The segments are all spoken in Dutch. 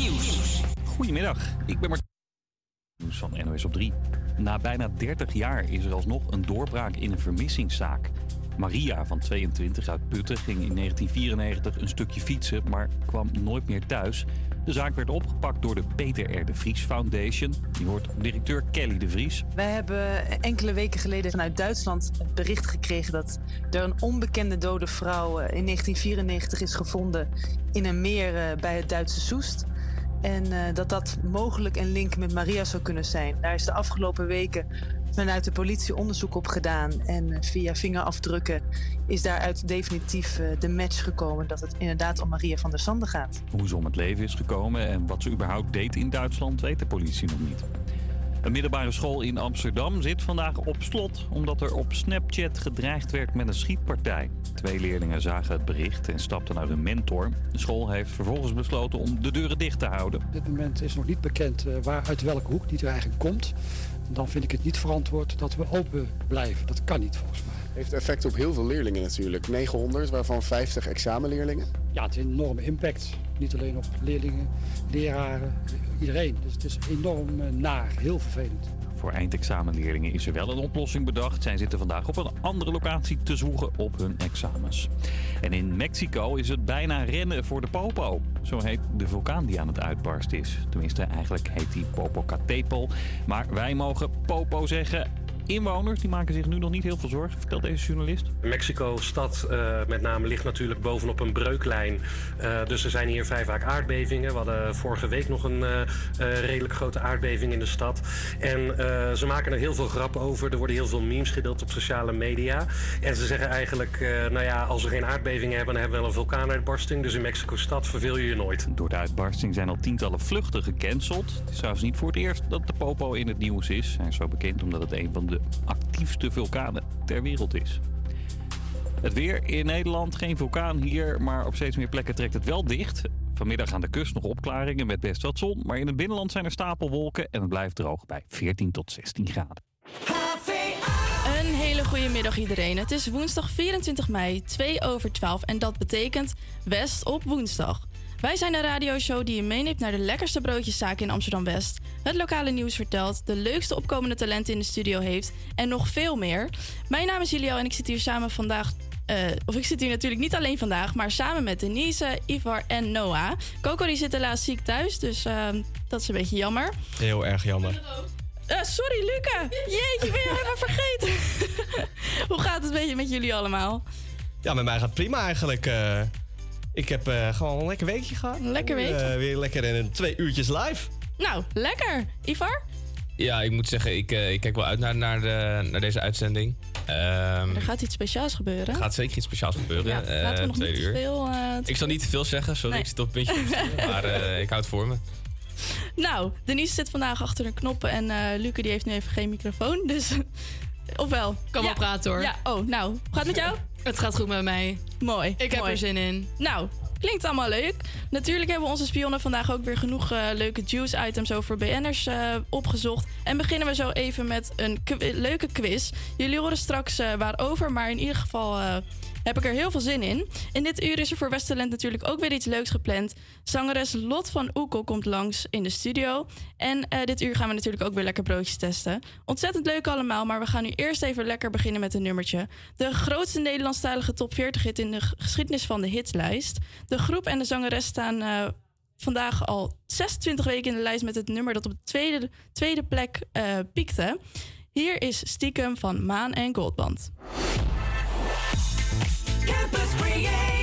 Nieuws. Goedemiddag, ik ben Martijn. Nieuws van NOS op 3. Na bijna 30 jaar is er alsnog een doorbraak in een vermissingszaak. Maria van 22 uit Putten ging in 1994 een stukje fietsen, maar kwam nooit meer thuis. De zaak werd opgepakt door de Peter R. de Vries Foundation. Die hoort directeur Kelly de Vries. Wij hebben enkele weken geleden vanuit Duitsland het bericht gekregen dat er een onbekende dode vrouw eh, in 1994 is gevonden in een meer eh, bij het Duitse Soest. En uh, dat dat mogelijk een link met Maria zou kunnen zijn. Daar is de afgelopen weken vanuit de politie onderzoek op gedaan. En uh, via vingerafdrukken is daaruit definitief uh, de match gekomen dat het inderdaad om Maria van der Sande gaat. Hoe ze om het leven is gekomen en wat ze überhaupt deed in Duitsland weet de politie nog niet. Een middelbare school in Amsterdam zit vandaag op slot omdat er op Snapchat gedreigd werd met een schietpartij. Twee leerlingen zagen het bericht en stapten naar hun mentor. De school heeft vervolgens besloten om de deuren dicht te houden. Op dit moment is nog niet bekend uh, waar, uit welke hoek die dreiging komt. Dan vind ik het niet verantwoord dat we open blijven. Dat kan niet volgens mij. Heeft effect op heel veel leerlingen natuurlijk. 900, waarvan 50 examenleerlingen. Ja, het heeft een enorme impact. Niet alleen op leerlingen, leraren, iedereen. Dus het is enorm uh, naar, heel vervelend. Voor eindexamenleerlingen is er wel een oplossing bedacht. Zij zitten vandaag op een andere locatie te zwoegen op hun examens. En in Mexico is het bijna rennen voor de Popo. Zo heet de vulkaan die aan het uitbarsten is. Tenminste, eigenlijk heet die Popocatépetl. Maar wij mogen Popo zeggen Inwoners die maken zich nu nog niet heel veel zorgen, vertelt deze journalist. Mexico-stad uh, met name ligt natuurlijk bovenop een breuklijn. Uh, dus er zijn hier vrij vaak aardbevingen. We hadden vorige week nog een uh, redelijk grote aardbeving in de stad. En ze maken er heel veel grap over. Er worden heel veel memes gedeeld op sociale media. En ze zeggen eigenlijk, nou ja, als we geen aardbevingen hebben, dan hebben we wel een vulkaanuitbarsting. Dus in Mexico-stad verveel je je nooit. Door de uitbarsting zijn al tientallen vluchten gecanceld. Het is trouwens niet voor het eerst dat de Popo in het nieuws is. Hij is zo bekend omdat het een van de actiefste vulkanen ter wereld is. Het weer in Nederland, geen vulkaan hier, maar op steeds meer plekken trekt het wel dicht. Vanmiddag aan de kust nog opklaringen met best wat zon, maar in het binnenland zijn er stapelwolken en het blijft droog bij 14 tot 16 graden. Een hele goede middag iedereen. Het is woensdag 24 mei, 2 over 12 en dat betekent West op woensdag. Wij zijn een radioshow die je meeneemt naar de lekkerste broodjeszaak in Amsterdam-West. Het lokale nieuws vertelt, de leukste opkomende talenten in de studio heeft en nog veel meer. Mijn naam is Julio en ik zit hier samen vandaag uh, of ik zit hier natuurlijk niet alleen vandaag, maar samen met Denise, Ivar en Noah. Coco die zit helaas ziek thuis, dus uh, dat is een beetje jammer. Heel erg jammer. Uh, sorry, Luca. Jeetje, ben je helemaal vergeten. Hoe gaat het beetje met jullie allemaal? Ja, met mij gaat het prima eigenlijk. Ik heb uh, gewoon een lekker weekje gehad. Een lekker weekje. Uh, weer lekker in twee uurtjes live. Nou, lekker. Ivar? Ja, ik moet zeggen, ik, uh, ik kijk wel uit naar, naar, de, naar deze uitzending. Um, er gaat iets speciaals gebeuren. Er gaat zeker iets speciaals gebeuren. Ja, laten we nog niet te veel... ik zal niet te veel zeggen, sorry, nee. ik zit op een puntje. maar ik hou het voor me. Nou, Denise zit vandaag achter de knoppen en Luca die heeft nu even geen microfoon, dus... Ofwel? Kan wel praten hoor. Ja, oh, nou. Hoe gaat het met jou? Het gaat goed met mij. Mooi. Ik heb er zin in. Nou, klinkt allemaal leuk. Natuurlijk hebben onze spionnen vandaag ook weer genoeg uh, leuke juice-items over BN'ers uh, opgezocht. En beginnen we zo even met een leuke quiz. Jullie horen straks uh, waarover, maar in ieder geval heb ik er heel veel zin in. In dit uur is er voor Westerland natuurlijk ook weer iets leuks gepland. Zangeres Lot van Oekel komt langs in de studio. En uh, dit uur gaan we natuurlijk ook weer lekker broodjes testen. Ontzettend leuk allemaal, maar we gaan nu eerst even lekker beginnen met een nummertje. De grootste Nederlandstalige top 40 hit in de geschiedenis van de hitslijst. De groep en de zangeres staan uh, vandaag al 26 weken in de lijst met het nummer dat op de tweede, tweede plek uh, piekte. Hier is Stiekem van Maan en Goldband. Campus Creators,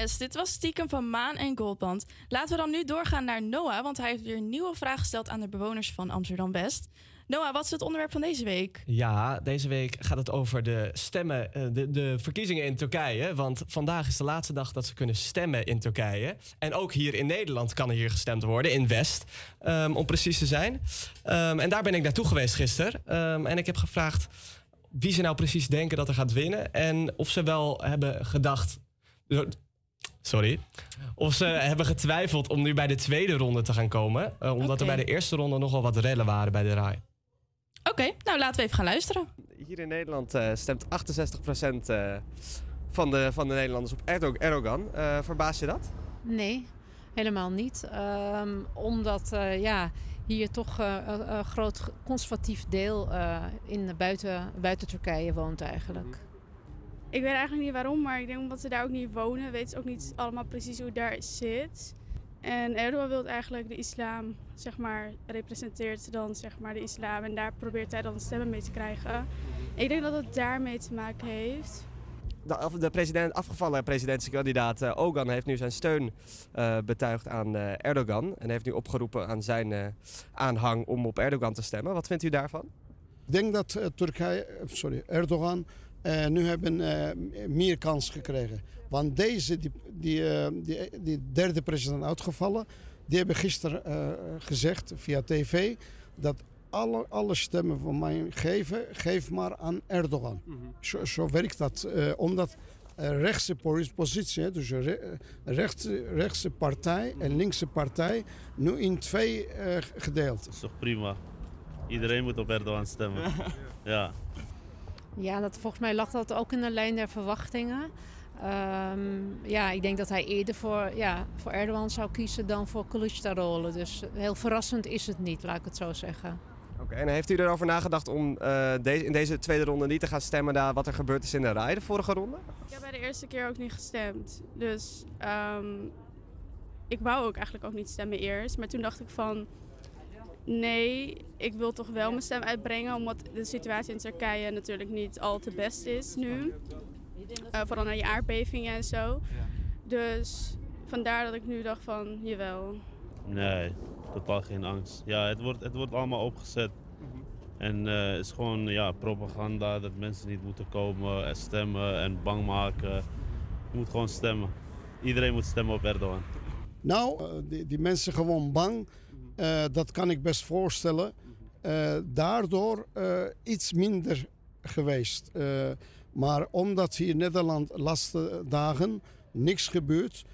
Yes, dit was stiekem van Maan en Goldband. Laten we dan nu doorgaan naar Noah, want hij heeft weer een nieuwe vraag gesteld aan de bewoners van Amsterdam-West. Noah, wat is het onderwerp van deze week? Ja, deze week gaat het over de stemmen, eh, de, de verkiezingen in Turkije. Want vandaag is de laatste dag dat ze kunnen stemmen in Turkije. En ook hier in Nederland kan er hier gestemd worden, in West, ehm, om precies te zijn. Ehm, en daar ben ik naartoe geweest gisteren. Ehm, en ik heb gevraagd wie ze nou precies denken dat er gaat winnen. En of ze wel hebben gedacht. Sorry. Of ze hebben getwijfeld om nu bij de tweede ronde te gaan komen. eh, omdat er bij de eerste ronde nogal wat rellen waren bij de RAI. Oké, nou laten we even gaan luisteren. Hier in Nederland eh, stemt 68% eh, van, de, van de Nederlanders op Erdo- Erdogan. Eh verbaas je dat? Nee, helemaal niet. Ehm, omdat eh, ja, hier toch eh, een groot conservatief deel eh, in de buiten, buiten Turkije woont eigenlijk. Ik weet eigenlijk niet waarom, maar ik denk omdat ze daar ook niet wonen, weten ze ook niet allemaal precies hoe het daar zit. En Erdogan wil eigenlijk de islam, zeg maar, representeert dan zeg maar de islam. En daar probeert hij dan stemmen mee te krijgen. Ik denk dat het daarmee te maken heeft. De, af- de president, afgevallen presidentskandidaat eh, Ogan heeft nu zijn steun eh, betuigd aan eh, Erdogan. En heeft nu opgeroepen aan zijn eh, aanhang om op Erdogan te stemmen. Wat vindt u daarvan? Ik denk dat Turkije, sorry, Erdogan eh, nu hebben eh, meer kans gekregen. Want deze, die, die, eh, die, die derde president uitgevallen, die hebben gisteren gezegd via tv dat alle, alle stemmen van mij geven, geef maar aan Erdogan. zo, zo werkt dat. omdat rechtse positie, dus re- rechtse, partij en linkse partij, nu in twee gedeeld. is toch prima? Iedereen moet op Erdogan stemmen. ja. Ja, dat, volgens mij lag dat ook in de lijn der verwachtingen. Ehm, ja, ik denk dat hij eerder voor, ja, voor Erdogan zou kiezen dan voor Kılıçdaroğlu. Dus heel verrassend is het niet, laat ik het zo zeggen. Oké, en heeft u erover nagedacht om eh, deze, in deze tweede ronde niet te gaan stemmen naar wat er gebeurd is in de RAI de vorige ronde? Ik heb bij de eerste keer ook niet gestemd. Dus ehm, ik wou ook eigenlijk ook niet stemmen eerst. Maar toen dacht ik van... Nee, ik wil toch wel mijn stem uitbrengen. Omdat de situatie in Turkije natuurlijk niet al te best is nu. Eh, vooral naar je aardbevingen en zo. Dus vandaar dat ik nu dacht van, jawel. Nee, totaal geen angst. Ja, het wordt, het wordt allemaal opgezet. En eh, het is gewoon ja, propaganda dat mensen niet moeten komen en stemmen en bang maken. Je moet gewoon stemmen. Iedereen moet stemmen op Erdogan. Nou, eh, die, die mensen gewoon bang. Eh, dat kan ik best voorstellen. Eh, daardoor eh, iets minder geweest. Maar omdat hier in Nederland de laatste dagen niks gebeurt.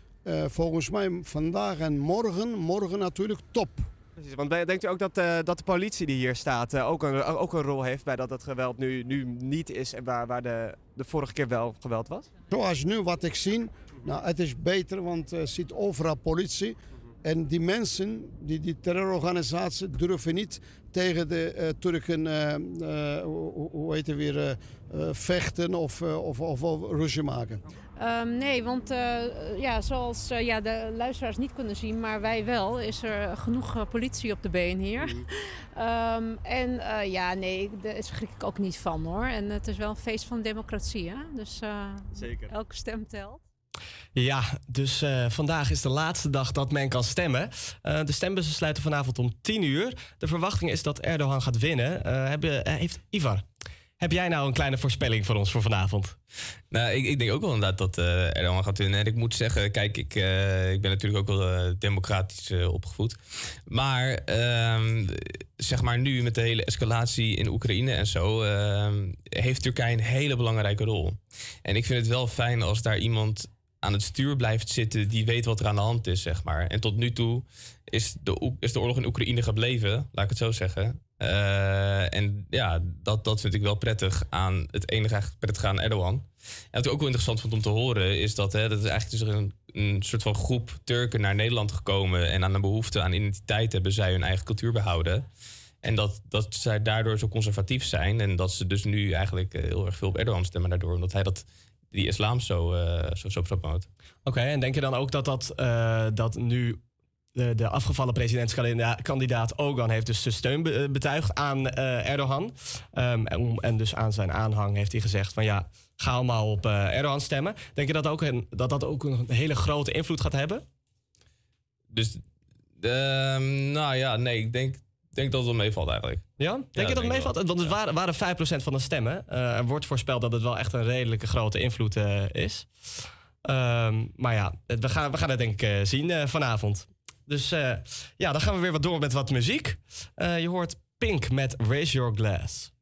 volgens mij vandaag en morgen, morgen natuurlijk top. Precies, want denkt u ook dat, dat de politie die hier staat ook, een, ook een rol heeft bij dat het geweld nu, nu niet is en waar, waar de, de vorige keer wel geweld was? Zoals nu wat ik zie, nou, het is beter, want er zit overal politie. En die mensen, die, die terrororganisatie, durven niet tegen de eh, Turken, eh, eh, hoe, hoe heet het weer, vechten of, eh, of, of, of ruzie maken. Ehm, nee, want eh, ja, zoals ja, de luisteraars niet kunnen zien, maar wij wel, is er genoeg politie op de been hier. Ehm, en eh, ja, nee, daar schrik ik ook niet van hoor. En het is wel een feest van democratie, hè? Dus eh, Zeker. elke stem telt. Ja, dus eh, vandaag is de laatste dag dat men kan stemmen. Eh, de stembussen sluiten vanavond om 10 uur. De verwachting is dat Erdogan gaat winnen. Eh, heb, heeft, Ivar, heb jij nou een kleine voorspelling voor ons voor vanavond? Nou, ik, ik denk ook wel inderdaad dat eh Erdogan gaat winnen. En ik moet zeggen, kijk, ik, ik ben natuurlijk ook wel democratisch opgevoed. Maar ehm, zeg maar nu met de hele escalatie in Oekraïne en zo... ehm, heeft Turkije een hele belangrijke rol. En ik vind het wel fijn als daar iemand aan het stuur blijft zitten... die weet wat er aan de hand is, zeg maar. En tot nu toe is de, is de oorlog in Oekraïne gebleven, laat ik het zo zeggen. Eh, en ja, dat, dat vind ik wel prettig aan het enige eigenlijk prettig aan Erdogan. En wat ik ook wel interessant vond om te horen, is dat, hè, dat is eigenlijk dus een, een soort van groep Turken naar Nederland gekomen. En aan de behoefte aan identiteit hebben zij hun eigen cultuur behouden. En dat, dat zij daardoor zo conservatief zijn. En dat ze dus nu eigenlijk eh, heel erg veel op Erdogan stemmen daardoor. Omdat hij dat, die islam zo, eh zo, zo promoot. Oké, en denk je dan ook dat, dat, eh, dat nu de, de afgevallen presidentskandidaat Ogan heeft dus zijn steun be- betuigd aan eh, Erdogan. Ehm, en, dus aan zijn aanhang heeft hij gezegd van ja, ga allemaal op eh, Erdogan stemmen. Denk je dat, ook een, dat dat ook een hele grote invloed gaat hebben? Dus, ehm, nou ja, nee, ik denk, denk dat het wel meevalt eigenlijk. Ja? Denk je dat het ik meevalt? Want het waren, waren 5% van de stemmen. Eh, er wordt voorspeld dat het wel echt een redelijke grote invloed eh, is. Ehm, maar ja, we gaan, we gaan het denk ik eh, zien eh, vanavond. Dus eh, ja, dan gaan we weer wat door met wat muziek. Eh, je hoort Pink met Raise Your Glass.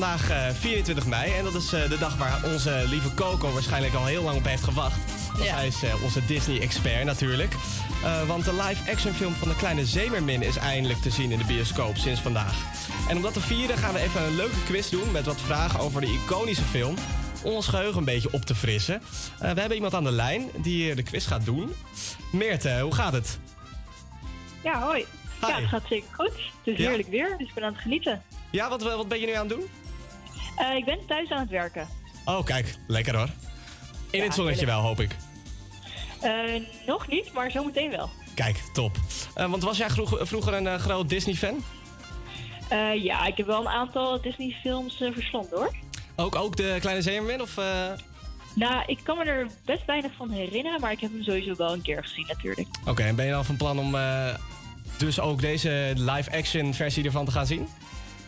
Vandaag eh, 24 mei en dat is eh, de dag waar onze lieve Coco waarschijnlijk al heel lang op heeft gewacht. Want Ja. Hij is eh, onze Disney-expert natuurlijk. Eh, want de live-action film van de kleine Zeemermin is eindelijk te zien in de bioscoop sinds vandaag. En om dat te vieren gaan we even een leuke quiz doen met wat vragen over de iconische film. Om ons geheugen een beetje op te frissen. Eh, we hebben iemand aan de lijn die eh, de quiz gaat doen. Meerte, hoe gaat het? Ja, hoi. Ja, het gaat zeker goed. Het is Ja? heerlijk weer, dus ik ben aan het genieten. Ja, wat, wat ben je nu aan het doen? Eh, ik ben thuis aan het werken. Oh, kijk, lekker hoor. In het zonnetje wel, hoop ik. Eh, nog niet, maar zometeen wel. Kijk, top. Eh, want was jij vroeg- vroeger een groot Disney-fan? Ja, ik heb wel een aantal Disney-films verslonden hoor. Ook, ook de Kleine Zeemermin? Of, Nou, ik kan me er best weinig van herinneren, maar ik heb hem sowieso wel een keer gezien natuurlijk. Oké, en ben je dan van plan om dus ook deze live-action versie ervan te gaan zien?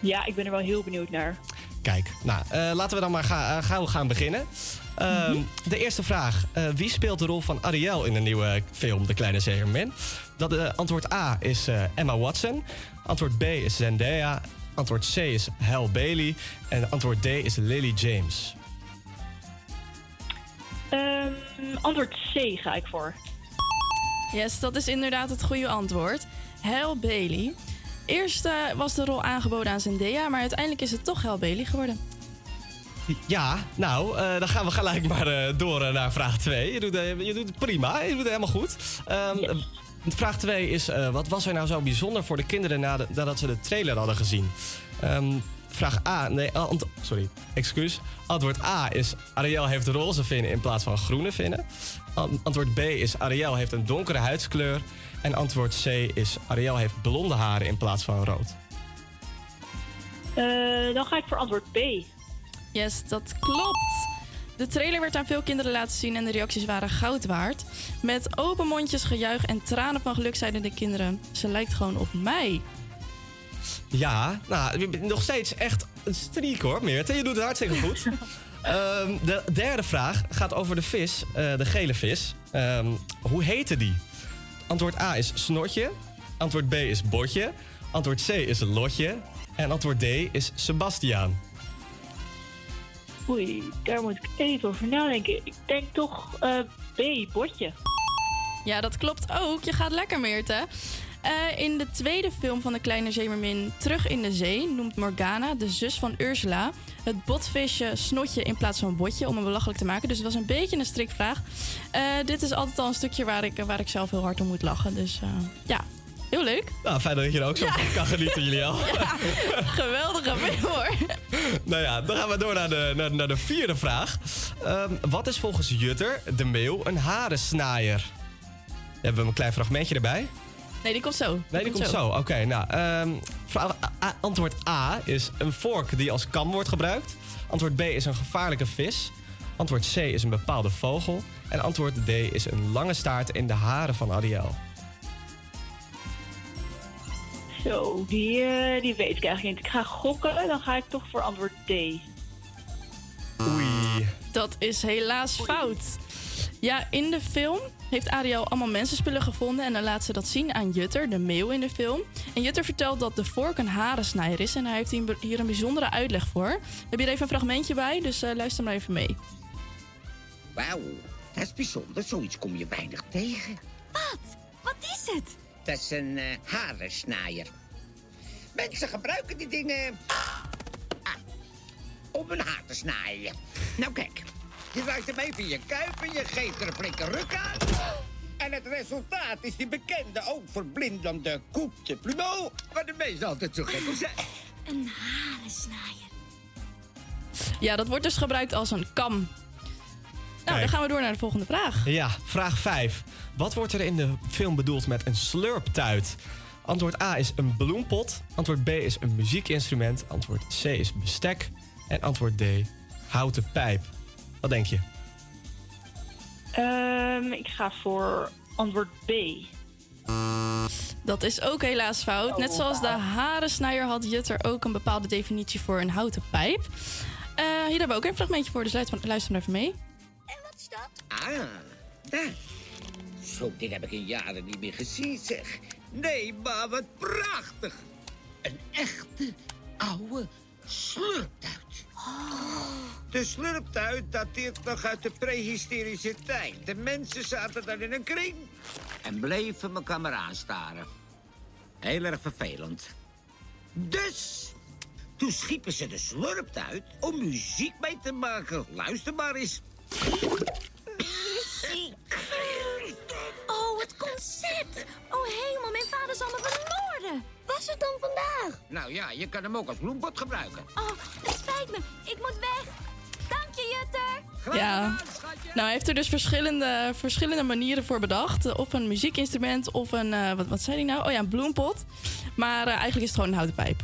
Ja, ik ben er wel heel benieuwd naar. Kijk, nou, eh, laten we dan maar ga, eh, gauw gaan beginnen. Ehm, De eerste vraag. Eh, wie speelt de rol van Ariel in de nieuwe film De Kleine Zeemermin? Dat, antwoord A is eh, Emma Watson. Antwoord B is Zendaya. Antwoord C is Halle Bailey. En antwoord D is Lily James. Ehm, antwoord C ga ik voor. Yes, dat is inderdaad het goede antwoord. Halle Bailey. Eerst eh, was de rol aangeboden aan Zendaya, maar uiteindelijk is het toch Halle Bailey geworden. Ja, nou, eh, dan gaan we gelijk maar eh, door eh, naar vraag 2. Je doet, je doet het prima, je doet het helemaal goed. Ehm, eh, Vraag 2 is, eh, wat was er nou zo bijzonder voor de kinderen nadat ze de trailer hadden gezien? Ehm, vraag A, nee, ant- sorry, excuus. Antwoord A is, Ariel heeft roze vinnen in plaats van groene vinnen. An- antwoord B is, Ariel heeft een donkere huidskleur. En antwoord C is, Ariel heeft blonde haren in plaats van rood. Eh, dan ga ik voor antwoord B. Yes, dat klopt. De trailer werd aan veel kinderen laten zien en de reacties waren goud waard. Met open mondjes, gejuich en tranen van geluk zeiden de kinderen... ze lijkt gewoon op mij. Ja, nou, nog steeds echt een streak hoor, Meerte. Je doet het hartstikke goed. Ehm, de derde vraag gaat over de vis, eh, de gele vis. Ehm, hoe heette die? Antwoord A is snotje. Antwoord B is botje. Antwoord C is lotje. En antwoord D is Sebastiaan. Oei, daar moet ik even over nadenken. Ik denk toch eh, B, botje. Ja, dat klopt ook. Je gaat lekker, Meerte. Eh, in de tweede film van de kleine zeemermin Terug in de Zee noemt Morgana, de zus van Ursula, het botvisje snotje in plaats van botje om hem belachelijk te maken. Dus het was een beetje een strikvraag. Eh, dit is altijd al een stukje waar ik, waar ik zelf heel hard om moet lachen. Dus eh, ja, heel leuk. Nou, fijn dat je er ook zo van kan genieten, Julian. Geweldige film hoor. Nou ja, dan gaan we door naar de, naar, naar de vierde vraag. Ehm, wat is volgens Jutter, de meeuw, een harensnaaier? Hebben we een klein fragmentje erbij. Nee, die komt zo. Nee, die komt zo. Oké, nou. ehm, vraag- A- A- antwoord A is een vork die als kam wordt gebruikt. Antwoord B is een gevaarlijke vis. Antwoord C is een bepaalde vogel. En antwoord D is een lange staart in de haren van Ariel. Zo, die, eh, die weet ik eigenlijk niet. Ik ga gokken, dan ga ik toch voor antwoord D. Oei. Dat is helaas fout. Ja, in de film heeft Ariel allemaal mensenspullen gevonden en dan laat ze dat zien aan Jutter, de meeuw in de film. En Jutter vertelt dat de vork een harensnijer is en hij heeft hier een bijzondere uitleg voor. We hebben hier even een fragmentje bij, dus eh, luister maar even mee. Wauw, dat is bijzonder. Zoiets kom je weinig tegen. Wat? Wat is het? Dat is een eh harensnaaier. Mensen gebruiken die dingen ah, om een haar te snijden. Nou kijk, je draait hem even in je kuip en je geeft er een flinke ruk aan. En het resultaat is die bekende, ook verblindende de plumeau... waar de meesten altijd zo gek op zijn. Een harensnaaier. Ja, dat wordt dus gebruikt als een kam. Nou, Kijk. dan gaan we door naar de volgende vraag. Ja, vraag 5. Wat wordt er in de film bedoeld met een slurptuit? Antwoord A is een bloempot. Antwoord B is een muziekinstrument. Antwoord C is bestek. En antwoord D, houten pijp. Wat denk je? Ehm, ik ga voor antwoord B. Dat is ook helaas fout. Net zoals de harensnijer had Jutter ook een bepaalde definitie voor een houten pijp. Eh, hier hebben we ook een fragmentje voor, dus luister, luister maar even mee. Ah, daar. Zo'n ding heb ik in jaren niet meer gezien, zeg. Nee, maar wat prachtig. Een echte, oude slurptuit. De slurptuit dateert nog uit de prehistorische tijd. De mensen zaten dan in een kring en bleven elkaar aanstaren. Heel erg vervelend. Dus, toen schiepen ze de slurptuit om muziek mee te maken. Luister maar eens. Oh, het concept! Oh hemel, mijn vader zal me vermoorden! Was het dan vandaag? Nou ja, je kan hem ook als bloempot gebruiken. Oh, het spijt me. Ik moet weg. Dank je, Jutter. Ja. Nou, hij heeft er dus verschillende, verschillende manieren voor bedacht. Of een muziekinstrument of een, eh, wat, wat zei hij nou? Oh ja, een bloempot. Maar eh, eigenlijk is het gewoon een houten pijp.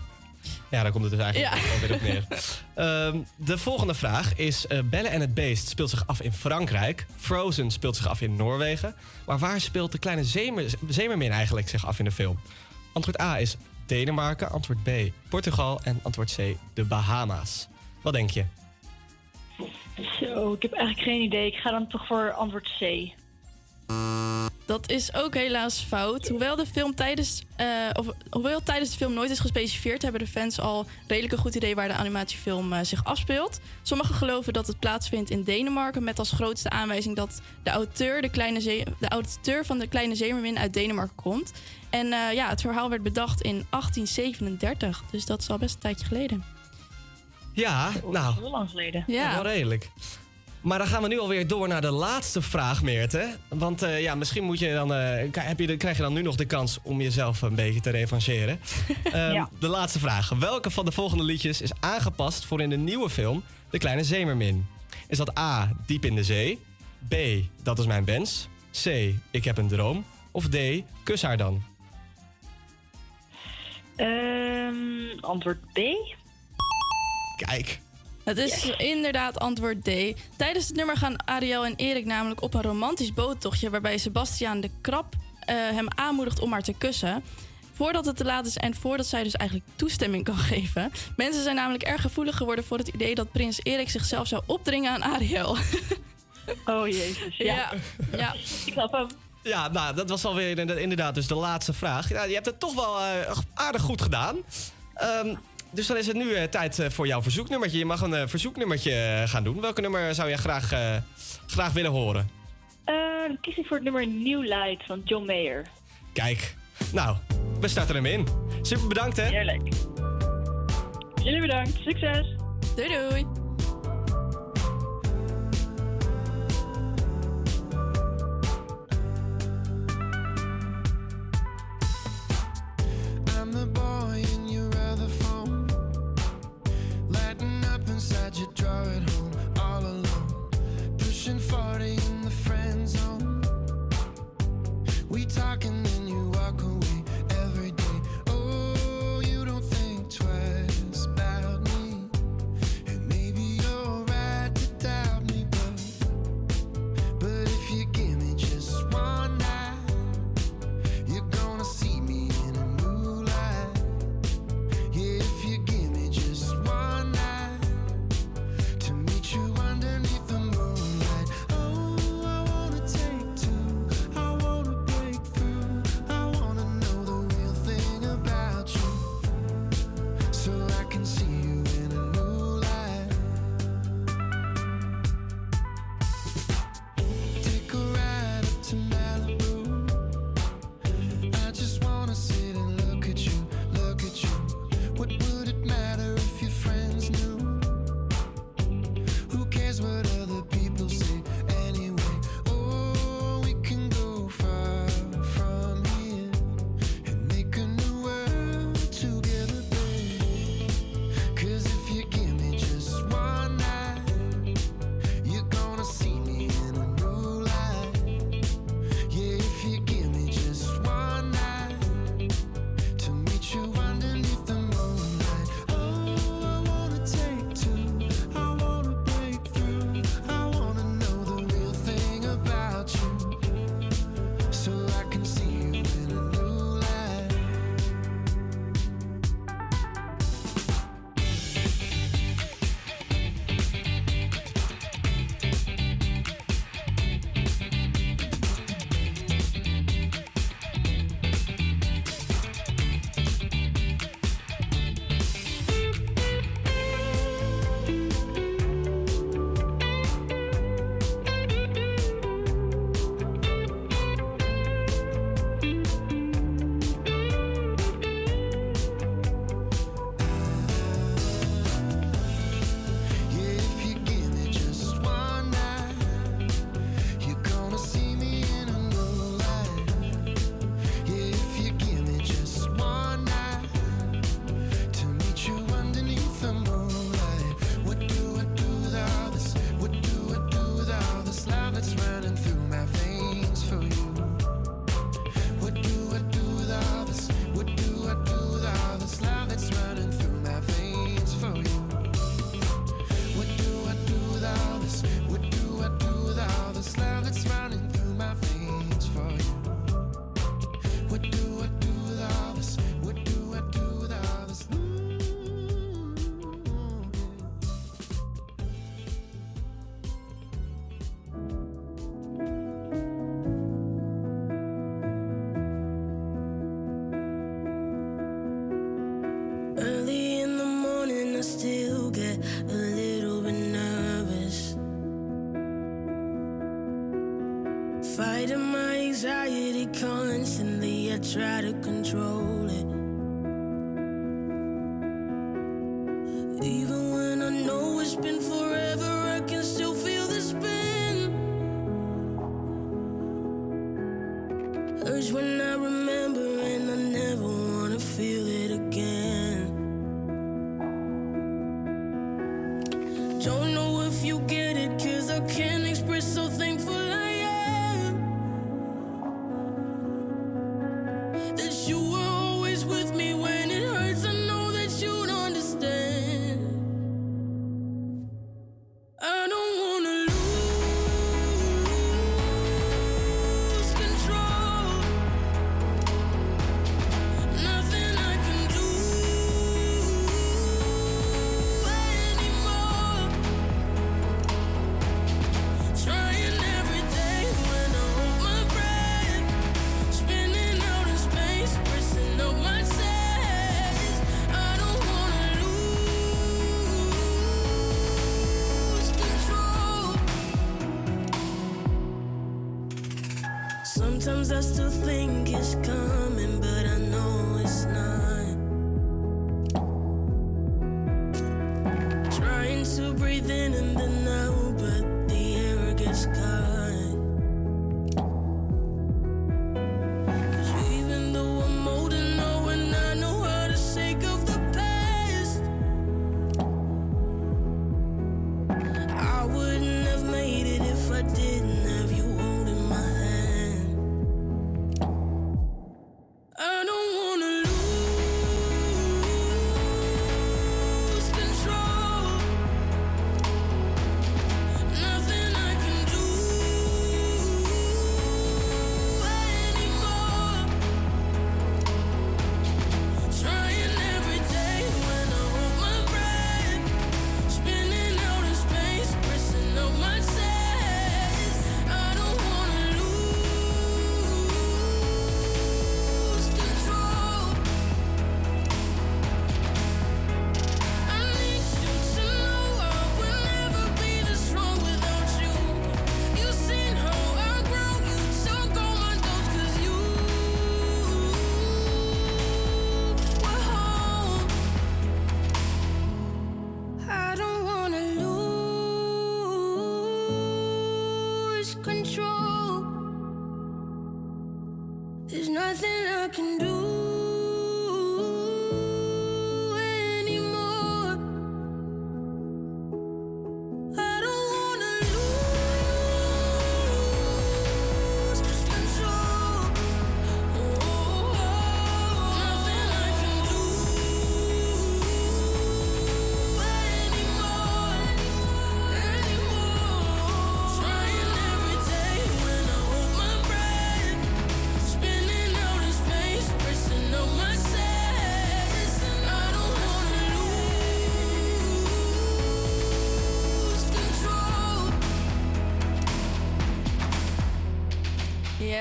Ja, daar komt het dus eigenlijk Ja. wel weer op neer. Ehm, de volgende vraag is... eh, Belle en het Beest speelt zich af in Frankrijk. Frozen speelt zich af in Noorwegen. Maar waar speelt de kleine zeemer, zeemermin eigenlijk zich af in de film? Antwoord A is Denemarken. Antwoord B Portugal. En antwoord C de Bahama's. Wat denk je? Zo, ik heb eigenlijk geen idee. Ik ga dan toch voor antwoord C. Dat is ook helaas fout. Hoewel, de film tijdens, eh, of, hoewel tijdens de film nooit is gespecificeerd, hebben de fans al redelijk een goed idee waar de animatiefilm eh, zich afspeelt. Sommigen geloven dat het plaatsvindt in Denemarken, met als grootste aanwijzing dat de auteur, de kleine zee, de auteur van de Kleine Zeemermin uit Denemarken komt. En eh, ja, het verhaal werd bedacht in 1837, dus dat is al best een tijdje geleden. Ja, nou. Heel lang geleden. Ja. Wel redelijk. Maar dan gaan we nu alweer door naar de laatste vraag, Meerte. Want eh, ja, misschien moet je dan, eh, heb je krijg je dan nu nog de kans om jezelf een beetje te revancheren. Ehm, Ja. De laatste vraag. Welke van de volgende liedjes is aangepast voor in de nieuwe film De Kleine Zeemermin? Is dat A, Diep in de Zee? B, Dat is mijn wens? C, Ik heb een droom? Of D, Kus haar dan? Ehm, antwoord B. Kijk. Het is inderdaad antwoord D. Tijdens het nummer gaan Ariel en Erik namelijk op een romantisch boottochtje... waarbij Sebastiaan de Krab eh, hem aanmoedigt om haar te kussen. Voordat het te laat is en voordat zij dus eigenlijk toestemming kan geven. Mensen zijn namelijk erg gevoelig geworden voor het idee... dat prins Erik zichzelf zou opdringen aan Ariel. Oh jezus, ja. Ja, ja. Ik snap hem. Ja, nou, dat was alweer inderdaad- inderdaad dus de laatste vraag. Ja, je hebt het toch wel eh, aardig goed gedaan. Ehm, dus dan is het nu eh, tijd eh, voor jouw verzoeknummertje. Je mag een eh, verzoeknummertje gaan doen. Welke nummer zou jij graag, graag willen horen? Eh, dan kies ik voor het nummer New Light van John Mayer. Kijk, nou, we starten hem in. Super bedankt, hè? Heerlijk. Jullie bedankt. Succes. Doei doei. I'm the boy inside your drawer at home, all alone. Pushing 40 in the friend zone. We talk try to control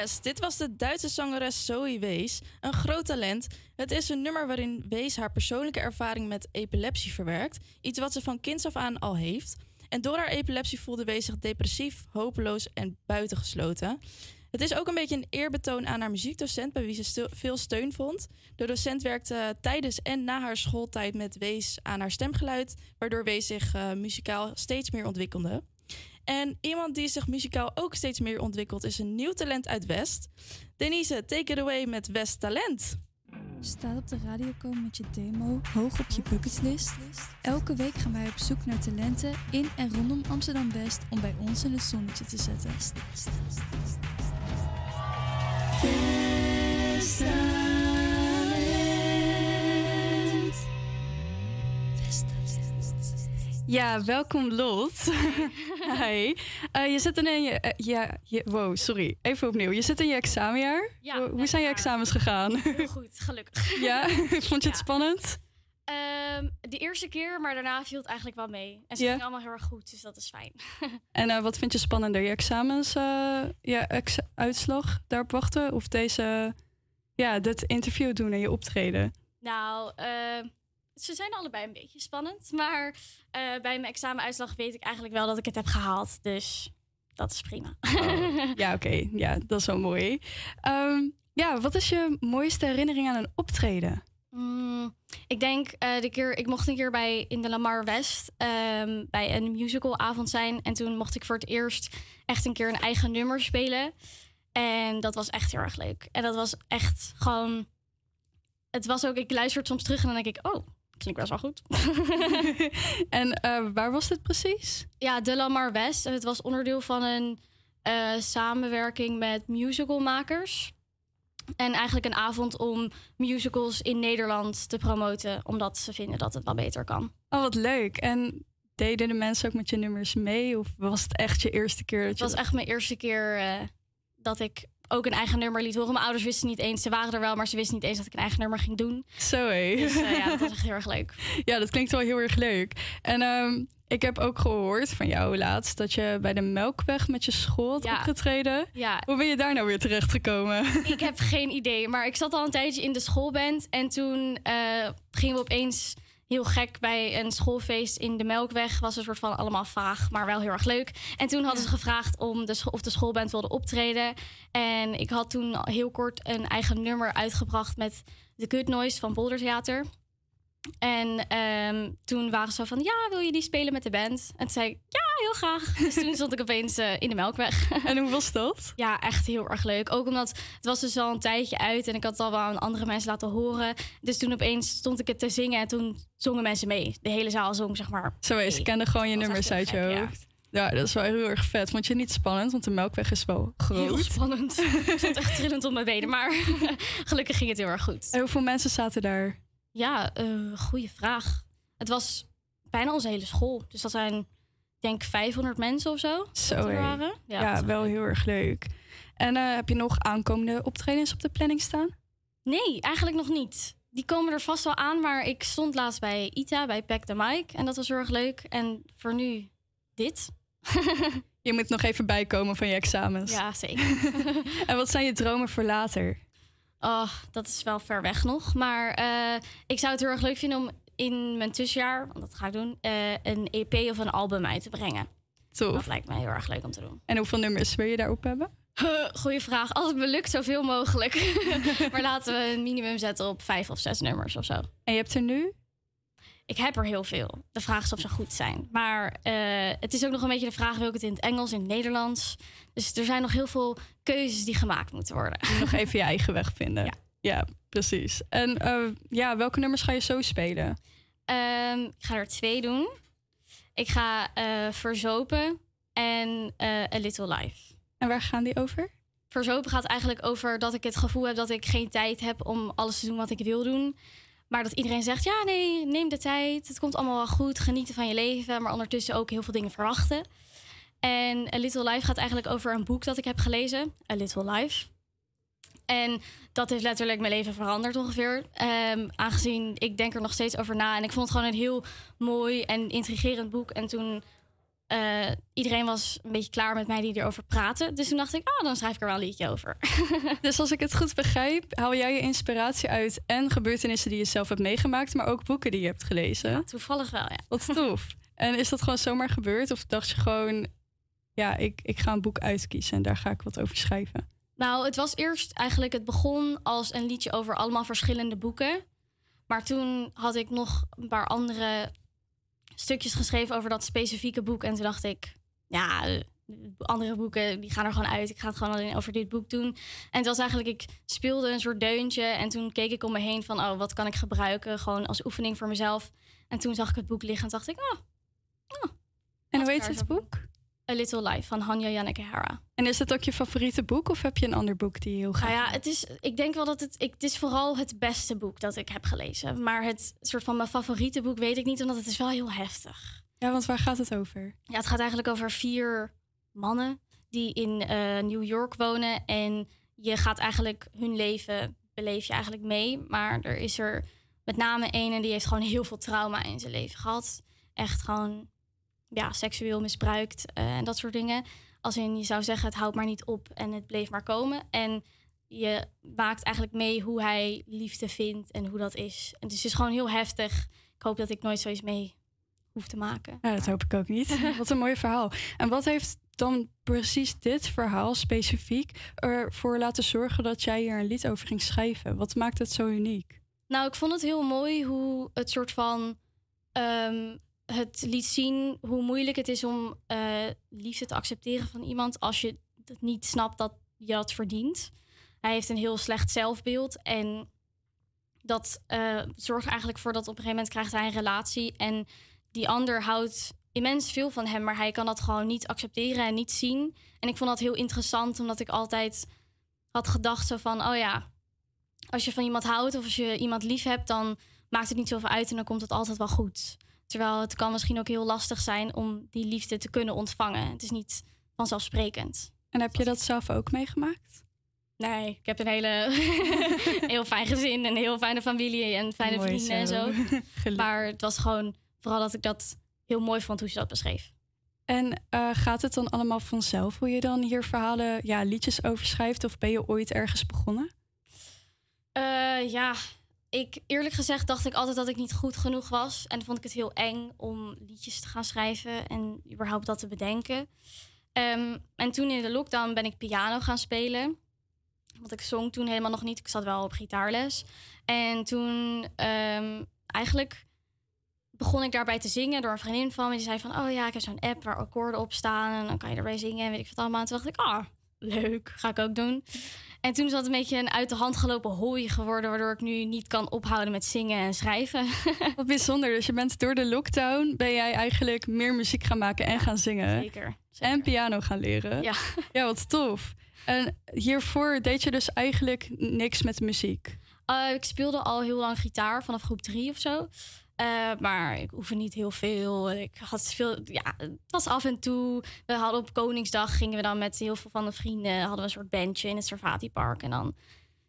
Dit was de Duitse zangeres Zoe Wees. Een groot talent. Het is een nummer waarin Wees haar persoonlijke ervaring met epilepsie verwerkt. Iets wat ze van kinds af aan al heeft. En door haar epilepsie voelde Wees zich depressief, hopeloos en buitengesloten. Het is ook een beetje een eerbetoon aan haar muziekdocent, bij wie ze veel steun vond. De docent werkte tijdens en na haar schooltijd met Wees aan haar stemgeluid, waardoor Wees zich eh, muzikaal steeds meer ontwikkelde. En iemand die zich muzikaal ook steeds meer ontwikkelt is een nieuw talent uit West. Denise, take it away met West Talent. Staat op de radio komen met je demo hoog op je bucketlist. Elke week gaan wij op zoek naar talenten in en rondom Amsterdam West om bij ons in het zonnetje te zetten. Ja, welkom Lot. Hi. Eh, je zit in je, eh, ja, je... Wow, sorry. Even opnieuw. Je zit in je examenjaar. Ja, Hoe- zijn je examens gegaan? Heel goed, gelukkig. ja? Vond je het Ja. spannend? Ehm, de eerste keer, maar daarna viel het eigenlijk wel mee. En ze Ja. gingen allemaal heel erg goed, dus dat is fijn. En eh, wat vind je spannender? Je examens, je ex- uitslag daarop wachten? Of deze, ja, dit interview doen en je optreden? nou, ehm, ze zijn allebei een beetje spannend. Maar eh, bij mijn examenuitslag weet ik eigenlijk wel dat ik het heb gehaald. Dus dat is prima. Ja, oké. Ja, dat is wel mooi. Ehm, ja, wat is je mooiste herinnering aan een optreden? Mm, ik denk eh, de keer, ik mocht een keer bij in de Lamar West ehm, bij een musicalavond zijn. En toen mocht ik voor het eerst echt een keer een eigen nummer spelen. En dat was echt heel erg leuk. En dat was echt gewoon. Het was ook, ik luister het soms terug en dan denk ik, oh, klinkt best wel goed. en eh, waar was dit precies? Ja, de Lamar West. En het was onderdeel van een eh, samenwerking met musicalmakers. En eigenlijk een avond om musicals in Nederland te promoten, omdat ze vinden dat het wel beter kan. Oh, wat leuk. En deden de mensen ook met je nummers mee? Of was het echt je eerste keer dat Het was echt mijn eerste keer eh, dat ik ook een eigen nummer liet horen. Mijn ouders wisten niet eens, ze waren er wel, maar ze wisten niet eens dat ik een eigen nummer ging doen. Zo hé. Dus eh, ja, dat was echt heel erg leuk. Ja, dat klinkt wel heel erg leuk. En ehm, ik heb ook gehoord van jou laatst dat je bij de Melkweg met je school had Ja. opgetreden. Ja. Hoe ben je daar nou weer terechtgekomen? Ik heb geen idee, maar ik zat al een tijdje in de schoolband. En toen eh, gingen we opeens heel gek bij een schoolfeest in de Melkweg. Was een soort van allemaal vaag, maar wel heel erg leuk. En toen hadden ze gevraagd om de, of de schoolband wilde optreden. En ik had toen heel kort een eigen nummer uitgebracht met The Good Noise van Boulder Theater. En ehm, toen waren ze van, ja, wil je die spelen met de band? En toen zei ik, ja, heel graag. Dus toen stond ik opeens eh, in de Melkweg. En hoe was dat? Ja, echt heel erg leuk. Ook omdat het was dus al een tijdje uit en ik had het al wel aan andere mensen laten horen. Dus toen opeens stond ik het te zingen en toen zongen mensen mee. De hele zaal zong, zeg maar. Zo is, ze kenden gewoon je nummers uit je ja. hoofd. Ja, dat is wel heel erg vet. Vond je het niet spannend? Want de Melkweg is wel groot. Heel spannend. ik stond echt trillend op mijn benen, maar gelukkig ging het heel erg goed. En hoeveel mensen zaten daar? Ja, eh goede vraag. Het was bijna onze hele school. Dus dat zijn, denk 500 mensen of zo. Zo er waren. Ja, wel heel erg leuk. En eh, heb je nog aankomende optredens op de planning staan? Nee, eigenlijk nog niet. Die komen er vast wel aan, maar ik stond laatst bij Ita, bij Pack the Mic. En dat was heel erg leuk. En voor nu dit. Je moet nog even bijkomen van je examens. Ja, zeker. en wat zijn je dromen voor later? Oh, dat is wel ver weg nog. Maar eh, ik zou het heel erg leuk vinden om in mijn tussenjaar, want dat ga ik doen, eh, een EP of een album uit te brengen. Tof. Dat lijkt mij heel erg leuk om te doen. En hoeveel nummers wil je daarop hebben? Goeie vraag. Als het me lukt, zoveel mogelijk. maar laten we een minimum zetten op vijf of zes nummers of zo. En je hebt er nu? Ik heb er heel veel. De vraag is of ze goed zijn. Maar eh, het is ook nog een beetje de vraag: wil ik het in het Engels, in het Nederlands? Dus er zijn nog heel veel keuzes die gemaakt moeten worden. Nog even je eigen weg vinden. Ja, precies. En eh, ja, welke nummers ga je zo spelen? Ehm, ik ga er twee doen. Ik ga eh, Verzopen en eh, A Little Life. En waar gaan die over? Verzopen gaat eigenlijk over dat ik het gevoel heb dat ik geen tijd heb om alles te doen wat ik wil doen. Maar dat iedereen zegt, ja nee, neem de tijd. Het komt allemaal wel goed. Genieten van je leven. Maar ondertussen ook heel veel dingen verwachten. En A Little Life gaat eigenlijk over een boek dat ik heb gelezen. A Little Life. En dat heeft letterlijk mijn leven veranderd ongeveer. Ehm, aangezien ik denk er nog steeds over na. En ik vond het gewoon een heel mooi en intrigerend boek. En toen eh, iedereen was een beetje klaar met mij die erover praten. Dus toen dacht ik, ah, dan schrijf ik er wel een liedje over. Dus als ik het goed begrijp, haal jij je inspiratie uit en gebeurtenissen die je zelf hebt meegemaakt, maar ook boeken die je hebt gelezen. toevallig wel, ja. Wat tof. en is dat gewoon zomaar gebeurd? Of dacht je gewoon, ja, ik, ik ga een boek uitkiezen en daar ga ik wat over schrijven? Nou, het was eerst eigenlijk, het begon als een liedje over allemaal verschillende boeken. Maar toen had ik nog een paar andere stukjes geschreven over dat specifieke boek. En toen dacht ik, ja, andere boeken die gaan er gewoon uit. Ik ga het gewoon alleen over dit boek doen. En het was eigenlijk, ik speelde een soort deuntje. En toen keek ik om me heen van, oh, wat kan ik gebruiken? Gewoon als oefening voor mezelf. En toen zag ik het boek liggen en dacht ik, oh. En hoe heet het boek? A Little Life van Hanya Janneke Hara. En is dat ook je favoriete boek of heb je een ander boek die je heel graag Nou ja, het is, ik denk wel dat het, ik, het is vooral het beste boek dat ik heb gelezen. Maar het soort van mijn favoriete boek weet ik niet, omdat het is wel heel heftig. Ja, want waar gaat het over? Ja, het gaat eigenlijk over vier mannen die in eh, New York wonen. En je gaat eigenlijk hun leven, beleef je eigenlijk mee. Maar er is er met name een en die heeft gewoon heel veel trauma in zijn leven gehad. Echt gewoon, ja, seksueel misbruikt eh, en dat soort dingen. Als in, je zou zeggen, het houdt maar niet op en het bleef maar komen. En je maakt eigenlijk mee hoe hij liefde vindt en hoe dat is. En dus het is gewoon heel heftig. Ik hoop dat ik nooit zoiets mee hoef te maken. Ja, dat hoop ik ook niet. wat een mooi verhaal. En wat heeft dan precies dit verhaal specifiek ervoor laten zorgen dat jij hier een lied over ging schrijven? Wat maakt het zo uniek? Nou, ik vond het heel mooi hoe het soort van ehm, het liet zien hoe moeilijk het is om eh, liefde te accepteren van iemand als je het niet snapt dat je dat verdient. Hij heeft een heel slecht zelfbeeld en dat eh, zorgt eigenlijk voor dat op een gegeven moment krijgt hij een relatie en die ander houdt immens veel van hem, maar hij kan dat gewoon niet accepteren en niet zien. En ik vond dat heel interessant, omdat ik altijd had gedacht zo van, oh ja, als je van iemand houdt of als je iemand lief hebt, dan maakt het niet zoveel uit en dan komt het altijd wel goed. Terwijl het kan misschien ook heel lastig zijn om die liefde te kunnen ontvangen. Het is niet vanzelfsprekend. En heb je dat zelf ook meegemaakt? Nee, ik heb een hele heel fijn gezin en een heel fijne familie en fijne Mooi vrienden en zo. zo. maar het was gewoon vooral dat ik dat heel mooi vond hoe ze dat beschreef. En eh, gaat het dan allemaal vanzelf hoe je dan hier verhalen, ja, liedjes over schrijft? Of ben je ooit ergens begonnen? Eh, ja, ik eerlijk gezegd dacht ik altijd dat ik niet goed genoeg was. En vond ik het heel eng om liedjes te gaan schrijven en überhaupt dat te bedenken. Ehm, en toen in de lockdown ben ik piano gaan spelen. Want ik zong toen helemaal nog niet. Ik zat wel op gitaarles. En toen ehm, eigenlijk begon ik daarbij te zingen door een vriendin van me. Die zei van, oh ja, ik heb zo'n app waar akkoorden op staan. En dan kan je erbij zingen en weet ik wat allemaal. En toen dacht ik, ah, leuk, ga ik ook doen. En toen is dat een beetje een uit de hand gelopen hooi geworden... waardoor ik nu niet kan ophouden met zingen en schrijven. Wat bijzonder. Dus je bent door de lockdown ben jij eigenlijk meer muziek gaan maken en gaan zingen. Zeker. En piano gaan leren. Ja. Ja, wat tof. En hiervoor deed je dus eigenlijk niks met muziek. Eh, ik speelde al heel lang gitaar, vanaf groep drie of zo. Eh, maar ik oefen niet heel veel. Ik had veel, ja, het was af en toe. We hadden op Koningsdag gingen we dan met heel veel van de vrienden hadden we een soort bandje in het Servati Park en dan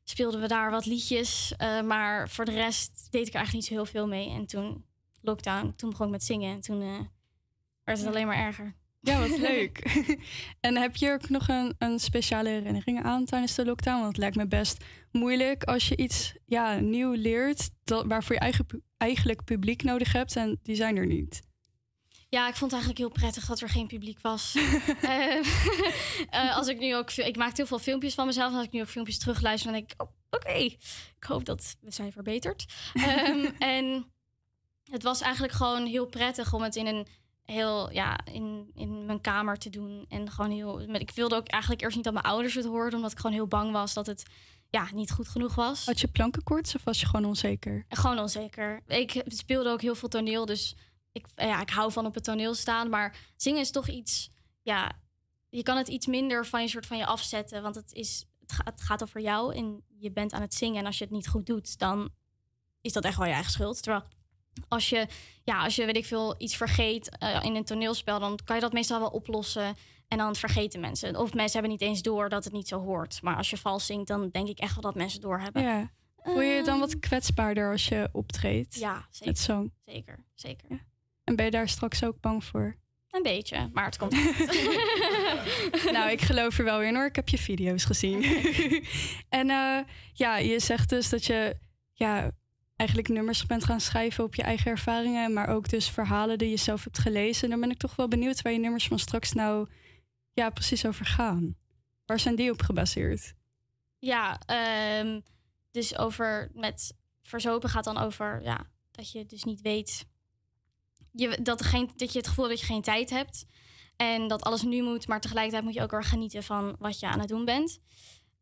speelden we daar wat liedjes. Eh, maar voor de rest deed ik er eigenlijk niet zo heel veel mee. En toen lockdown, toen begon ik met zingen en toen eh, werd het alleen maar erger. Ja, wat leuk. en heb je ook nog een, een speciale herinnering aan tijdens de lockdown? Want het lijkt me best moeilijk als je iets ja, nieuw leert... Dat, waarvoor je eigen, eigenlijk publiek nodig hebt en die zijn er niet. Ja, ik vond het eigenlijk heel prettig dat er geen publiek was. Eh, eh, als ik nu ook, ik maak heel veel filmpjes van mezelf. En als ik nu ook filmpjes terugluister, dan denk ik, oh, oké, ik hoop dat we zijn verbeterd. Ehm, en het was eigenlijk gewoon heel prettig om het in een heel, ja, in, in mijn kamer te doen. En gewoon heel, ik wilde ook eigenlijk eerst niet dat mijn ouders het hoorden, omdat ik gewoon heel bang was dat het ja, niet goed genoeg was. Had je plankenkoorts of was je gewoon onzeker? Gewoon onzeker. Ik speelde ook heel veel toneel, dus ik, ja, ik hou van op het toneel staan. Maar zingen is toch iets, ja, je kan het iets minder van je soort van je afzetten. Want het, is, het, gaat, het gaat over jou en je bent aan het zingen. En als je het niet goed doet, dan is dat echt wel je eigen schuld. Terwijl als je, ja, als je weet ik veel, iets vergeet eh, in een toneelspel, dan kan je dat meestal wel oplossen. En dan vergeten mensen. Of mensen hebben niet eens door dat het niet zo hoort. Maar als je vals zingt, dan denk ik echt wel dat mensen doorhebben. Ja. Voel je je dan wat kwetsbaarder als je optreedt? Ja, zeker. Met zang. Zeker, zeker. En ben je daar straks ook bang voor? Een beetje, maar het komt nou, ik geloof er wel in hoor. Ik heb je video's gezien. en eh, ja, je zegt dus dat je ja, eigenlijk nummers bent gaan schrijven op je eigen ervaringen, maar ook dus verhalen die je zelf hebt gelezen. Dan ben ik toch wel benieuwd waar je nummers van straks nou ja, precies over gaan. Waar zijn die op gebaseerd? Ja, ehm, dus over met verzopen gaat dan over ja, dat je dus niet weet. Je, dat, er geen, dat je het gevoel hebt dat je geen tijd hebt. En dat alles nu moet, maar tegelijkertijd moet je ook weer genieten van wat je aan het doen bent.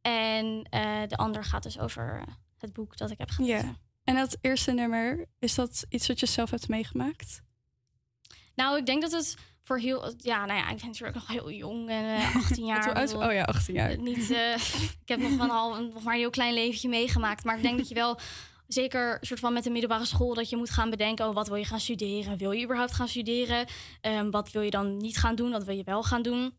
En eh, de ander gaat dus over het boek dat ik heb gelezen. En dat eerste nummer, is dat iets wat je zelf hebt meegemaakt? Nou, ik denk dat het voor heel... Ja, nou ja, ik ben natuurlijk nog heel jong en eh, 18 jaar. Hoe oud- Ik bedoel, oh ja, 18 jaar. eh, Niet, eh, ik heb nog, een half, nog maar een heel klein leventje meegemaakt. Maar ik denk dat je wel, zeker soort van met de middelbare school... dat je moet gaan bedenken, oh, wat wil je gaan studeren? Wil je überhaupt gaan studeren? Ehm, wat wil je dan niet gaan doen? Wat wil je wel gaan doen?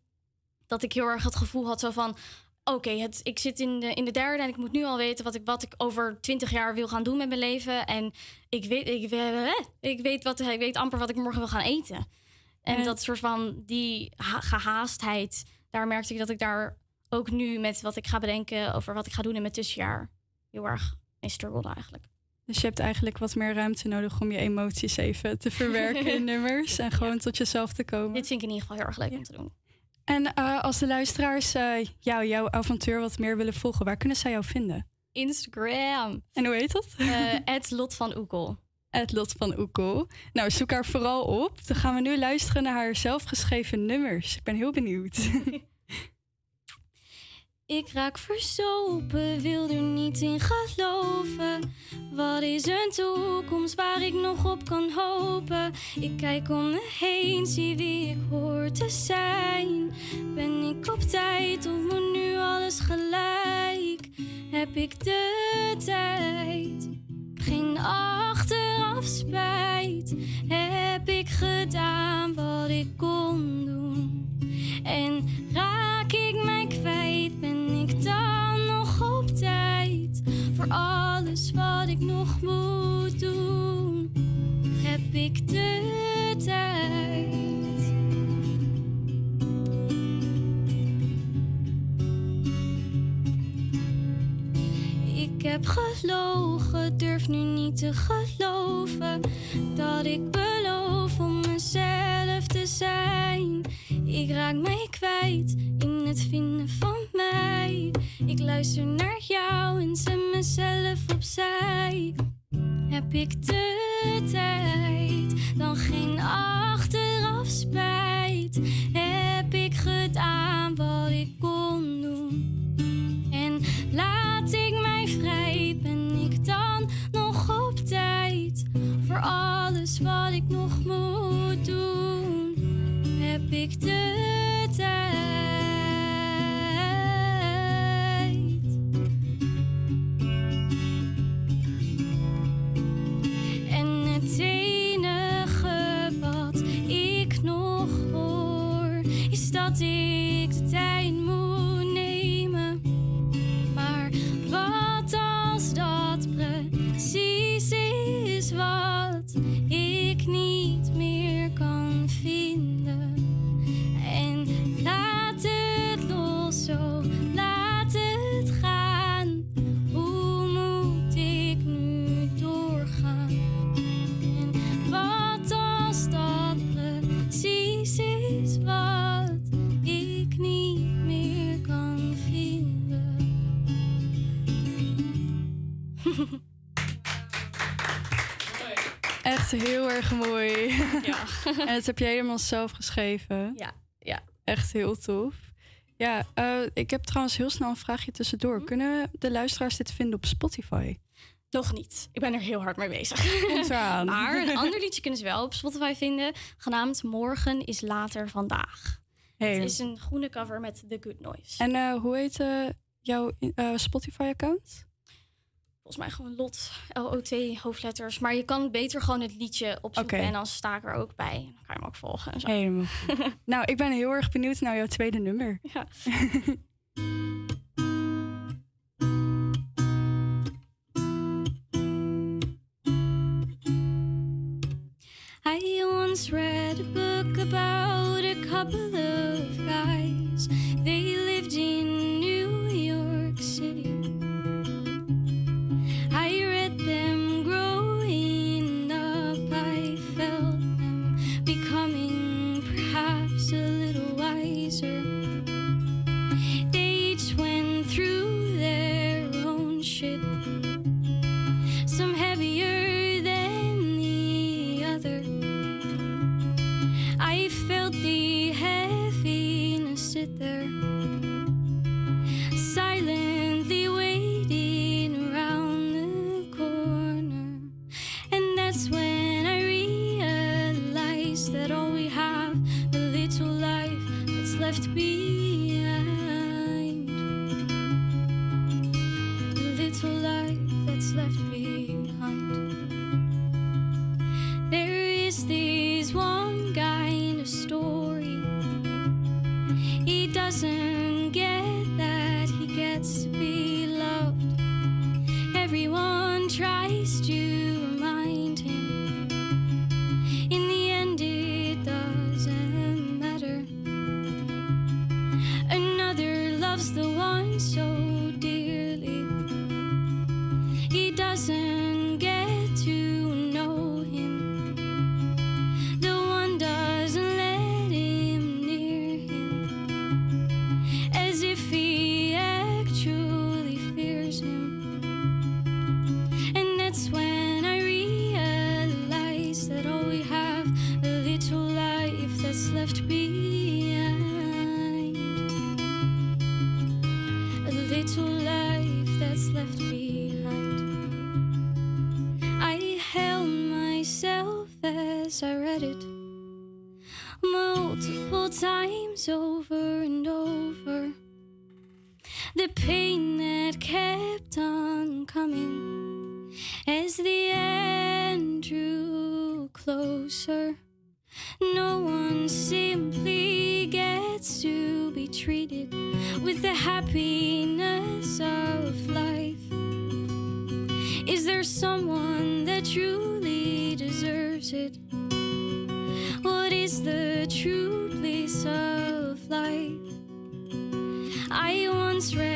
Dat ik heel erg het gevoel had zo van... Oké, het ik zit in de, in de derde en ik moet nu al weten wat ik, wat ik over twintig jaar wil gaan doen met mijn leven. En ik weet, ik, ik, weet wat, ik weet amper wat ik morgen wil gaan eten. En dat soort van die ha- gehaastheid, daar merkte ik dat ik daar ook nu met wat ik ga bedenken over wat ik ga doen in mijn tussenjaar heel erg mee struggelde eigenlijk. Dus je hebt eigenlijk wat meer ruimte nodig om je emoties even te verwerken in nummers en gewoon tot jezelf te komen. Dit vind ik in ieder geval heel erg leuk om te doen. En eh, als de luisteraars eh, jou, jouw avontuur wat meer willen volgen, waar kunnen zij jou vinden? Instagram. En hoe heet dat? Het Lot van Oekel. Het Lot van Oekel. Nou, zoek haar vooral op. Dan gaan we nu luisteren naar haar zelfgeschreven nummers. Ik ben heel benieuwd. Ik raak verzopen, wil er niet in geloven. Wat is een toekomst waar ik nog op kan hopen? Ik kijk om me heen, zie wie ik hoor te zijn. Ben ik op tijd of moet nu alles gelijk? Heb ik de tijd? Geen achteraf spijt. Heb ik gedaan wat ik kon doen? En raak ik mij kwijt, ben ik dan nog op tijd voor alles wat ik nog moet doen? Heb ik de tijd? Ik heb gelogen, durf nu niet te geloven dat ik beloof om mezelf te zijn. Ik raak mij kwijt in het vinden van mij. Ik luister naar jou en zet mezelf opzij. Heb ik de tijd, dan geen achteraf spijt. Heb ik gedaan wat ik kon doen? Voor alles wat ik nog moet doen? Heb ik de tijd? Erg mooi. Ja. en dat heb je helemaal zelf geschreven. Ja, ja. Echt heel tof. Ja, eh, ik heb trouwens heel snel een vraagje tussendoor. Mhm. Kunnen de luisteraars dit vinden op Spotify? Nog niet. Ik ben er heel hard mee bezig. Komt eraan. maar een ander liedje kunnen ze wel op Spotify vinden. Genaamd Morgen is later vandaag. Hey. Het is een groene cover met The Good Noise. En eh, hoe heet eh, jouw Spotify-account? Volgens mij gewoon Lot, L-O-T, hoofdletters. Maar je kan beter gewoon het liedje opzoeken en dan sta ik er ook bij. En dan kan je hem ook volgen en zo. Helemaal. nou, ik ben heel erg benieuwd naar jouw tweede nummer. Ja. I once read a book about a couple of guys. They I once read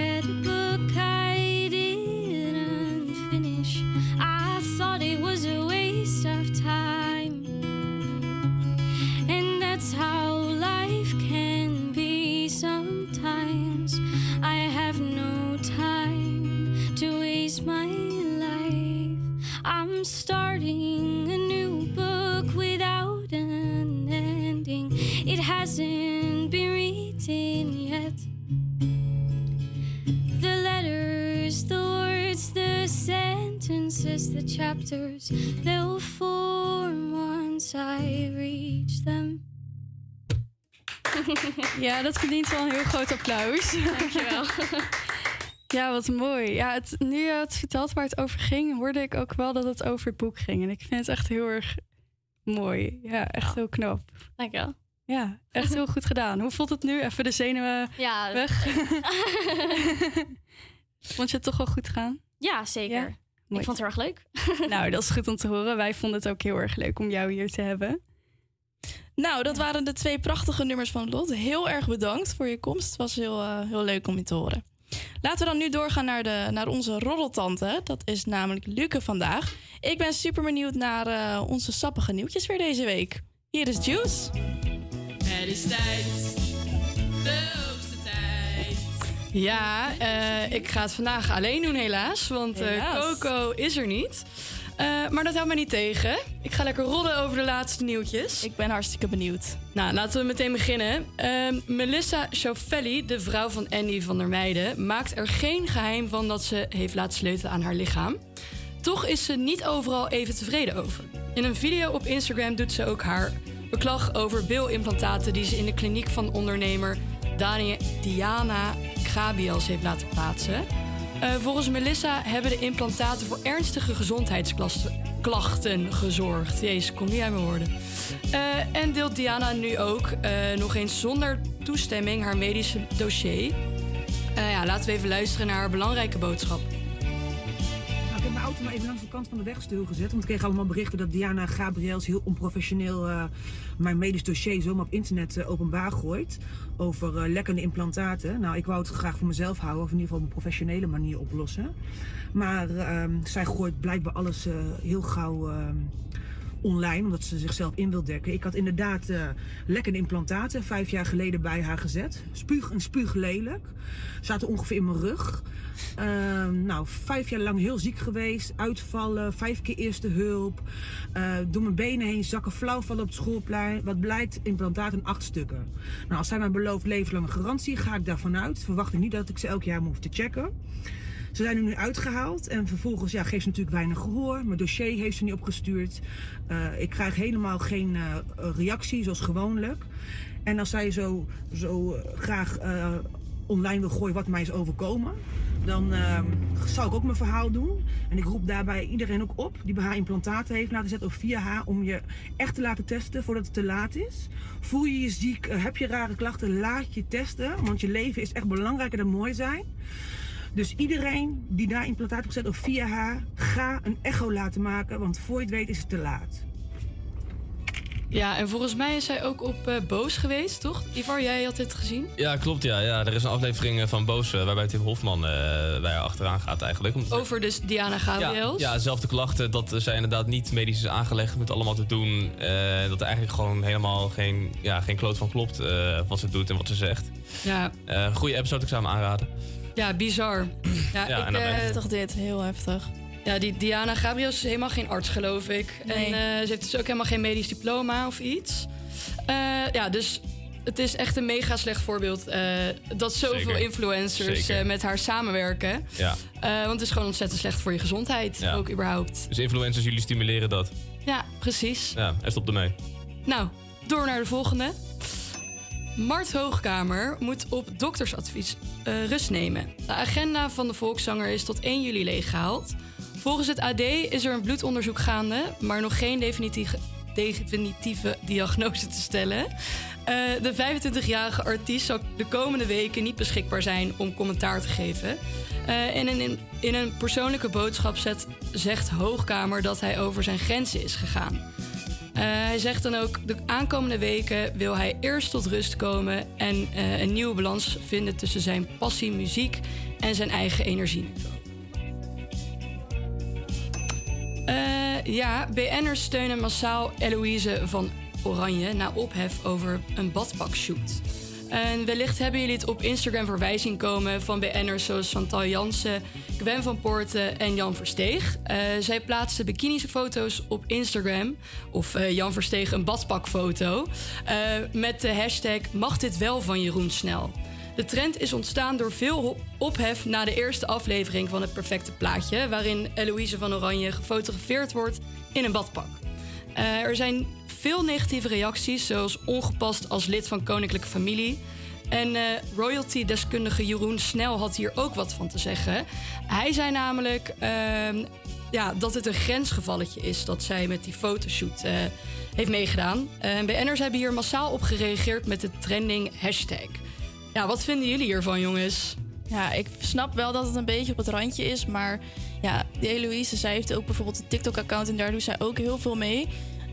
Ja, dat verdient wel een heel groot applaus. Dankjewel. Ja, wat mooi. Ja, het, nu je het vertelt waar het over ging, hoorde ik ook wel dat het over het boek ging. En ik vind het echt heel erg mooi. Ja, echt heel knap. Dankjewel. Ja, echt heel goed gedaan. Hoe voelt het nu? Even de zenuwen Ja, weg. Vond je het toch wel goed gaan? Ja, zeker. Ik vond het heel erg leuk. nou, dat is goed om te horen. Wij vonden het ook heel erg leuk om jou hier te hebben. Nou, dat waren de twee prachtige nummers van Lot. Heel erg bedankt voor je komst. Het was heel, eh, heel leuk om je te horen. Laten we dan nu doorgaan naar, de, naar onze roddeltante. Dat is namelijk Luke vandaag. Ik ben super benieuwd naar eh, onze sappige nieuwtjes weer deze week. Hier is Juice. Het is tijd. De hoogste tijd. Ja, eh, ik ga het vandaag alleen doen helaas. Want eh, Helaas. Coco is er niet. Eh, maar dat houdt me niet tegen. Ik ga lekker rollen over de laatste nieuwtjes. Ik ben hartstikke benieuwd. Nou, laten we meteen beginnen. Ehm, Melissa Chauvelli, de vrouw van Andy van der Meijden... maakt er geen geheim van dat ze heeft laten sleutelen aan haar lichaam. Toch is ze niet overal even tevreden over. In een video op Instagram doet ze ook haar beklag over bilimplantaten... die ze in de kliniek van ondernemer Diana Grabiels heeft laten plaatsen... Eh, volgens Melissa hebben de implantaten voor ernstige gezondheidsklachten gezorgd. Jezus, kom niet uit mijn woorden. Eh, en deelt Diana nu ook eh, nog eens zonder toestemming haar medische dossier. Ja, laten we even luisteren naar haar belangrijke boodschap. Auto maar even langs de kant van de weg stilgezet. Want ik kreeg allemaal berichten dat Diana Gabriels heel onprofessioneel eh, mijn medisch dossier zomaar op internet eh, openbaar gooit. Over eh, lekkende implantaten. Nou, ik wou het graag voor mezelf houden. Of in ieder geval op een professionele manier oplossen. Maar ehm, zij gooit blijkbaar alles heel gauw ehm, online, omdat ze zichzelf in wil dekken. Ik had inderdaad eh, lekkende implantaten vijf jaar geleden bij haar gezet. Spuug en spuug lelijk. Zaten ongeveer in mijn rug. Ehm, nou, vijf jaar lang heel ziek geweest. Uitvallen, vijf keer eerste hulp. eh, door mijn benen heen zakken, flauw vallen op het schoolplein. Wat blijkt, implantaten in acht stukken. Nou, als zij mij belooft levenslange garantie, ga ik daarvan uit. Verwacht ik niet dat ik ze elk jaar hoef te checken. Ze zijn er nu uitgehaald en vervolgens ja, geeft ze natuurlijk weinig gehoor. Mijn dossier heeft ze niet opgestuurd. Eh, ik krijg helemaal geen eh, reactie zoals gewoonlijk. En als zij zo, zo graag online wil gooien wat mij is overkomen, dan eh, zal ik ook mijn verhaal doen. En ik roep daarbij iedereen ook op die bij haar implantaten heeft laten zetten of via haar om je echt te laten testen voordat het te laat is. Voel je je ziek, eh, heb je rare klachten, laat je testen. Want je leven is echt belangrijker dan mooi zijn. Dus iedereen die daar implantaat heeft gezet of via haar, ga een echo laten maken. Want voor je het weet is het te laat. Ja, en volgens mij is zij ook op eh, Boos geweest, toch? Ivar, jij had dit gezien? Ja, klopt. Ja. Ja, er is een aflevering eh, van Boos eh, waarbij Tim Hofman eh, bij haar achteraan gaat eigenlijk. Omdat- Over dus Diana ja, Gabriels. ja, zelfde klachten. Dat zij inderdaad niet medisch is aangelegd met allemaal te doen. eh, dat er eigenlijk gewoon helemaal geen, ja, geen kloot van klopt eh, wat ze doet en wat ze zegt. Ja. Eh goede episode, ik zou hem aanraden. Ja, bizar. Ja, Ja, ik, en dan eh, ben je- Heftig dit, heel heftig. Ja, die Diana Gabriels is helemaal geen arts, geloof ik. Nee. En eh, ze heeft dus ook helemaal geen medisch diploma of iets. Eh, ja, dus het is echt een mega slecht voorbeeld eh, dat zoveel Zeker. influencers eh, met haar samenwerken. Ja. Eh, want het is gewoon ontzettend slecht voor je gezondheid, Ja. ook überhaupt. Dus influencers, jullie stimuleren dat. Ja, precies. Ja, en stop ermee. Nou, door naar de volgende. Mart Hoogkamer moet op doktersadvies eh, rust nemen. De agenda van de volkszanger is tot 1 juli leeggehaald. Volgens het AD is er een bloedonderzoek gaande, maar nog geen definitieve, definitieve diagnose te stellen. Eh, de 25-jarige artiest zal de komende weken niet beschikbaar zijn om commentaar te geven. Eh, en in, in, een persoonlijke boodschap zet, zegt Hoogkamer dat hij over zijn grenzen is gegaan. Eh, hij zegt dan ook, de aankomende weken wil hij eerst tot rust komen en een nieuwe balans vinden tussen zijn passie muziek en zijn eigen energieniveau. Eh, ja, BN'ers steunen massaal Eloïse van Oranje na ophef over een badpakshoot. En wellicht hebben jullie het op Instagram voorbij zien komen van BN'ers zoals Chantal Jansen, Gwen van Poorten en Jan Versteeg. Eh, zij plaatsten bikinifoto's op Instagram, of eh, Jan Versteeg een badpakfoto, eh, met de hashtag Mag dit wel van Jeroen Snel. De trend is ontstaan door veel ophef na de eerste aflevering van het perfecte plaatje, waarin Eloïse van Oranje gefotografeerd wordt in een badpak. Eh, er zijn veel negatieve reacties, zoals ongepast als lid van koninklijke familie. En eh, royalty-deskundige Jeroen Snel had hier ook wat van te zeggen. Hij zei namelijk ehm, ja, dat het een grensgevalletje is dat zij met die fotoshoot eh, heeft meegedaan. BN'ers hebben hier massaal op gereageerd met de trending hashtag. Ja, wat vinden jullie hiervan, jongens? Ja, ik snap wel dat het een beetje op het randje is. Maar ja, die Eloïse, zij heeft ook bijvoorbeeld een TikTok-account en daar doet zij ook heel veel mee.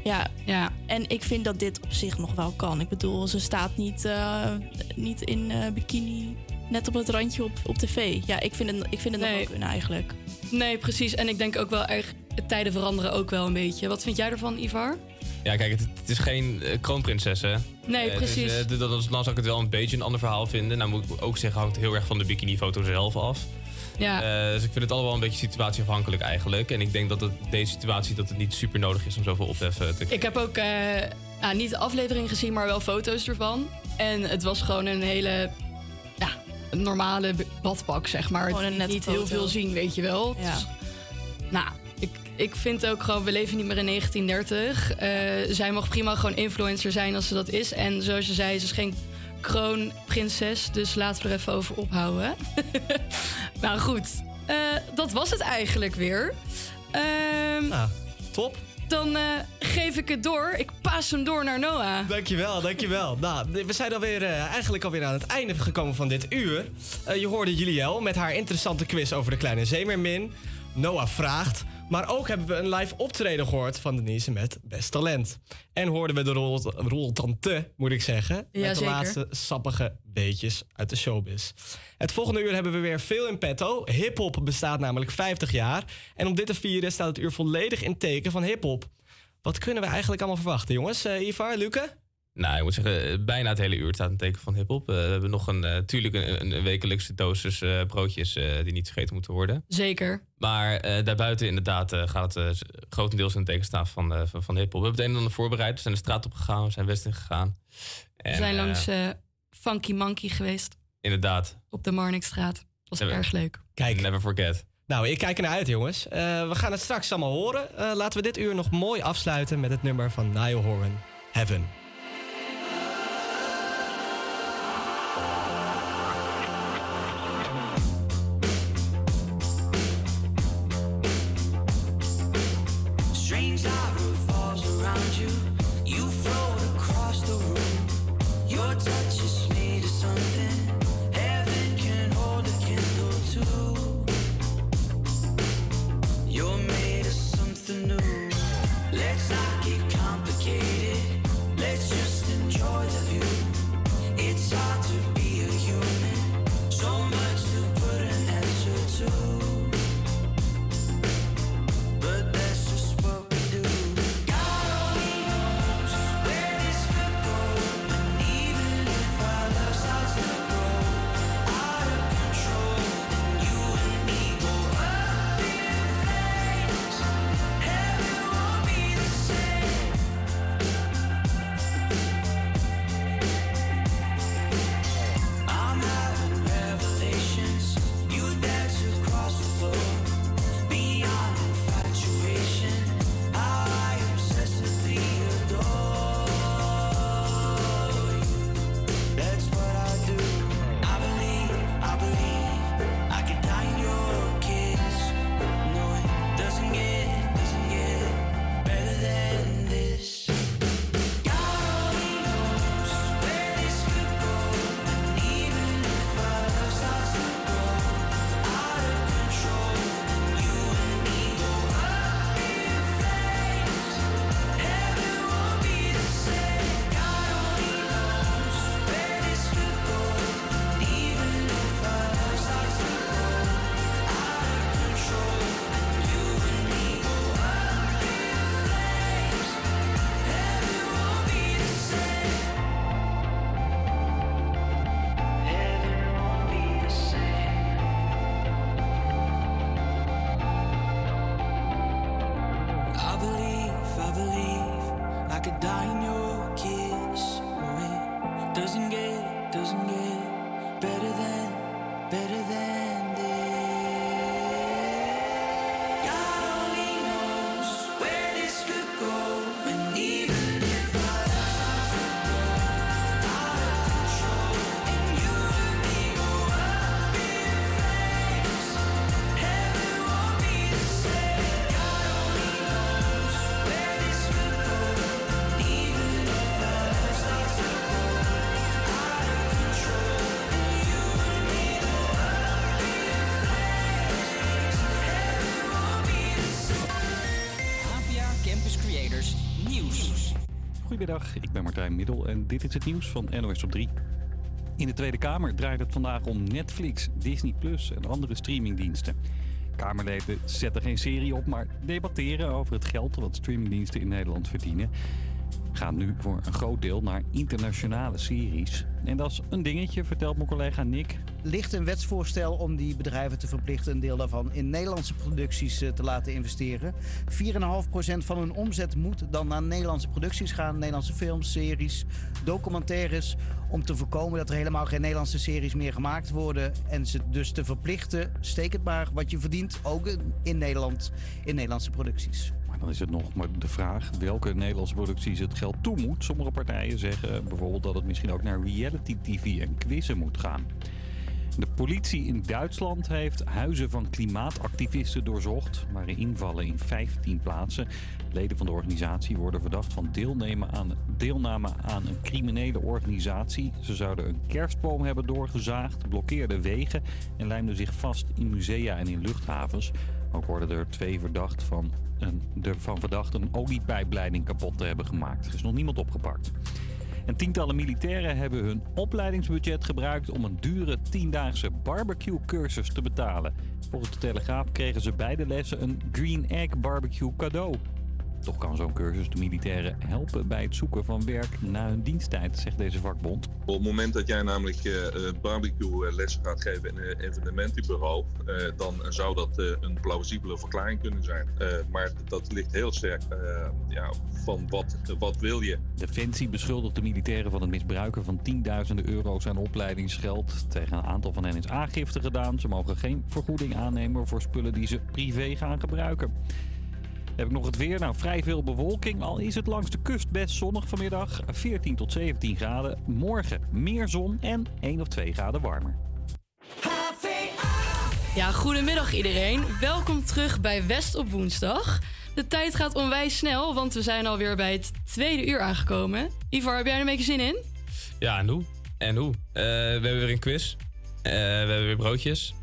Ja, ja. en ik vind dat dit op zich nog wel kan. Ik bedoel, ze staat niet, eh, niet in eh, bikini net op het randje op, op tv. Ja, ik vind het, ik vind het nog wel kunnen eigenlijk. Nee, precies. En ik denk ook wel erg, tijden veranderen ook wel een beetje. Wat vind jij ervan, Ivar? Ja, kijk, het, het is geen eh, kroonprinses, hè? Nee, Eh, precies. Dus, eh, d- dan, dan zou ik het wel een beetje een ander verhaal vinden. Nou moet ik ook zeggen, hangt heel erg van de bikinifoto zelf af. Ja. Eh, dus ik vind het allemaal een beetje situatieafhankelijk eigenlijk. En ik denk dat het, deze situatie dat het niet super nodig is om zoveel ophef eh, te Ik heb ook nou, niet de aflevering gezien, maar wel foto's ervan. En het was gewoon een hele ja, een normale badpak, zeg maar. Gewoon een nette niet heel veel zien, weet je wel. Ja. Dus, nou, ik, vind ook gewoon, we leven niet meer in 1930. Eh, zij mag prima gewoon influencer zijn als ze dat is. En zoals je zei, ze is geen kroonprinses. Dus laten we er even over ophouden. nou goed, eh, dat was het eigenlijk weer. Nou, top. Dan eh, geef ik het door. Ik paas hem door naar Noah. Dankjewel, dankjewel. Nou, we zijn alweer, eh, eigenlijk alweer aan het einde gekomen van dit uur. Je hoorde Juliel met haar interessante quiz over de kleine zeemermin. Noah vraagt. Maar ook hebben we een live optreden gehoord van Denise met Best Talent. En hoorden we de rol, rol tante, moet ik zeggen. met de laatste sappige weetjes uit de showbiz. Het volgende uur hebben we weer veel in petto. Hip-hop bestaat namelijk 50 jaar. En om dit te vieren staat het uur volledig in teken van hip-hop. Wat kunnen we eigenlijk allemaal verwachten, jongens? Eh Ivar, Luke? Nou, ik moet zeggen, eh, bijna het hele uur staat een teken van hip-hop. Eh, we hebben nog een, eh, tuurlijk een, een- wekelijkse dosis eh, broodjes eh, die niet vergeten moeten worden. Zeker. Maar eh, daarbuiten inderdaad eh, gaat het eh, grotendeels in het teken staan van, eh, van, van hip-hop. We hebben het een en ander voorbereid. We zijn de straat op gegaan, we zijn West in gegaan. We En, zijn eh, langs eh, Funky Monkey geweest Inderdaad. op de Marnixstraat. Was Never- erg leuk. Kijk. Never forget. Nou, ik kijk er naar uit, jongens. Eh, we gaan het straks allemaal horen. Eh, laten we dit uur nog mooi afsluiten met het nummer van Niall Horan, Heaven. Dit is het nieuws van NOS op 3. In de Tweede Kamer draait het vandaag om Netflix, Disney Plus en andere streamingdiensten. Kamerleden zetten geen serie op, maar debatteren over het geld dat streamingdiensten in Nederland verdienen. Gaan nu voor een groot deel naar internationale series. En dat is een dingetje, vertelt mijn collega Nick. ligt een wetsvoorstel om die bedrijven te verplichten een deel daarvan in Nederlandse producties eh, te laten investeren. 4,5% van hun omzet moet dan naar Nederlandse producties gaan, Nederlandse films, series, documentaires, om te voorkomen dat er helemaal geen Nederlandse series meer gemaakt worden en ze dus te verplichten, steek het maar, wat je verdient, ook in- in Nederland, in Nederlandse producties. Dan is het nog maar de vraag welke Nederlandse producties het geld toe moet. Sommige partijen zeggen bijvoorbeeld dat het misschien ook naar reality tv en quizzen moet gaan. De politie in Duitsland heeft huizen van klimaatactivisten doorzocht. Waren invallen in 15 plaatsen. Leden van de organisatie worden verdacht van deelnemen aan, deelname aan een criminele organisatie. Ze zouden een kerstboom hebben doorgezaagd, blokkeerden wegen en lijmden zich vast in musea en in luchthavens. Ook worden er twee verdacht van, een, ervan verdacht een oliepijpleiding kapot te hebben gemaakt. Er is nog niemand opgepakt. En tientallen militairen hebben hun opleidingsbudget gebruikt om een dure tiendaagse barbecue-cursus te betalen. Volgens de Telegraaf kregen ze beide lessen een Green Egg barbecue cadeau. Toch kan zo'n cursus de militairen helpen bij het zoeken van werk na hun diensttijd, zegt deze vakbond. Op het moment dat jij namelijk eh, eh, barbecue eh, lessen gaat geven in een evenementenbureau, dan zou dat een plausibele verklaring kunnen zijn. Maar dat ligt heel sterk ja, van wat, wat wil je. Defensie beschuldigt de militairen van het misbruiken van tienduizenden euro's aan opleidingsgeld. Tegen een aantal van hen is aangifte gedaan. Ze mogen geen vergoeding aannemen voor spullen die ze privé gaan gebruiken. Heb ik nog het weer? Nou, vrij veel bewolking. Al is het langs de kust best zonnig vanmiddag. 14 tot 17 graden. Morgen meer zon en 1 of 2 graden warmer. Ja, goedemiddag iedereen. Welkom terug bij West op woensdag. De tijd gaat onwijs snel, want we zijn alweer bij het tweede uur aangekomen. Ivar, heb jij er een beetje zin in? Ja, en hoe? En hoe? Eh, we hebben weer een quiz. Eh, we hebben weer broodjes.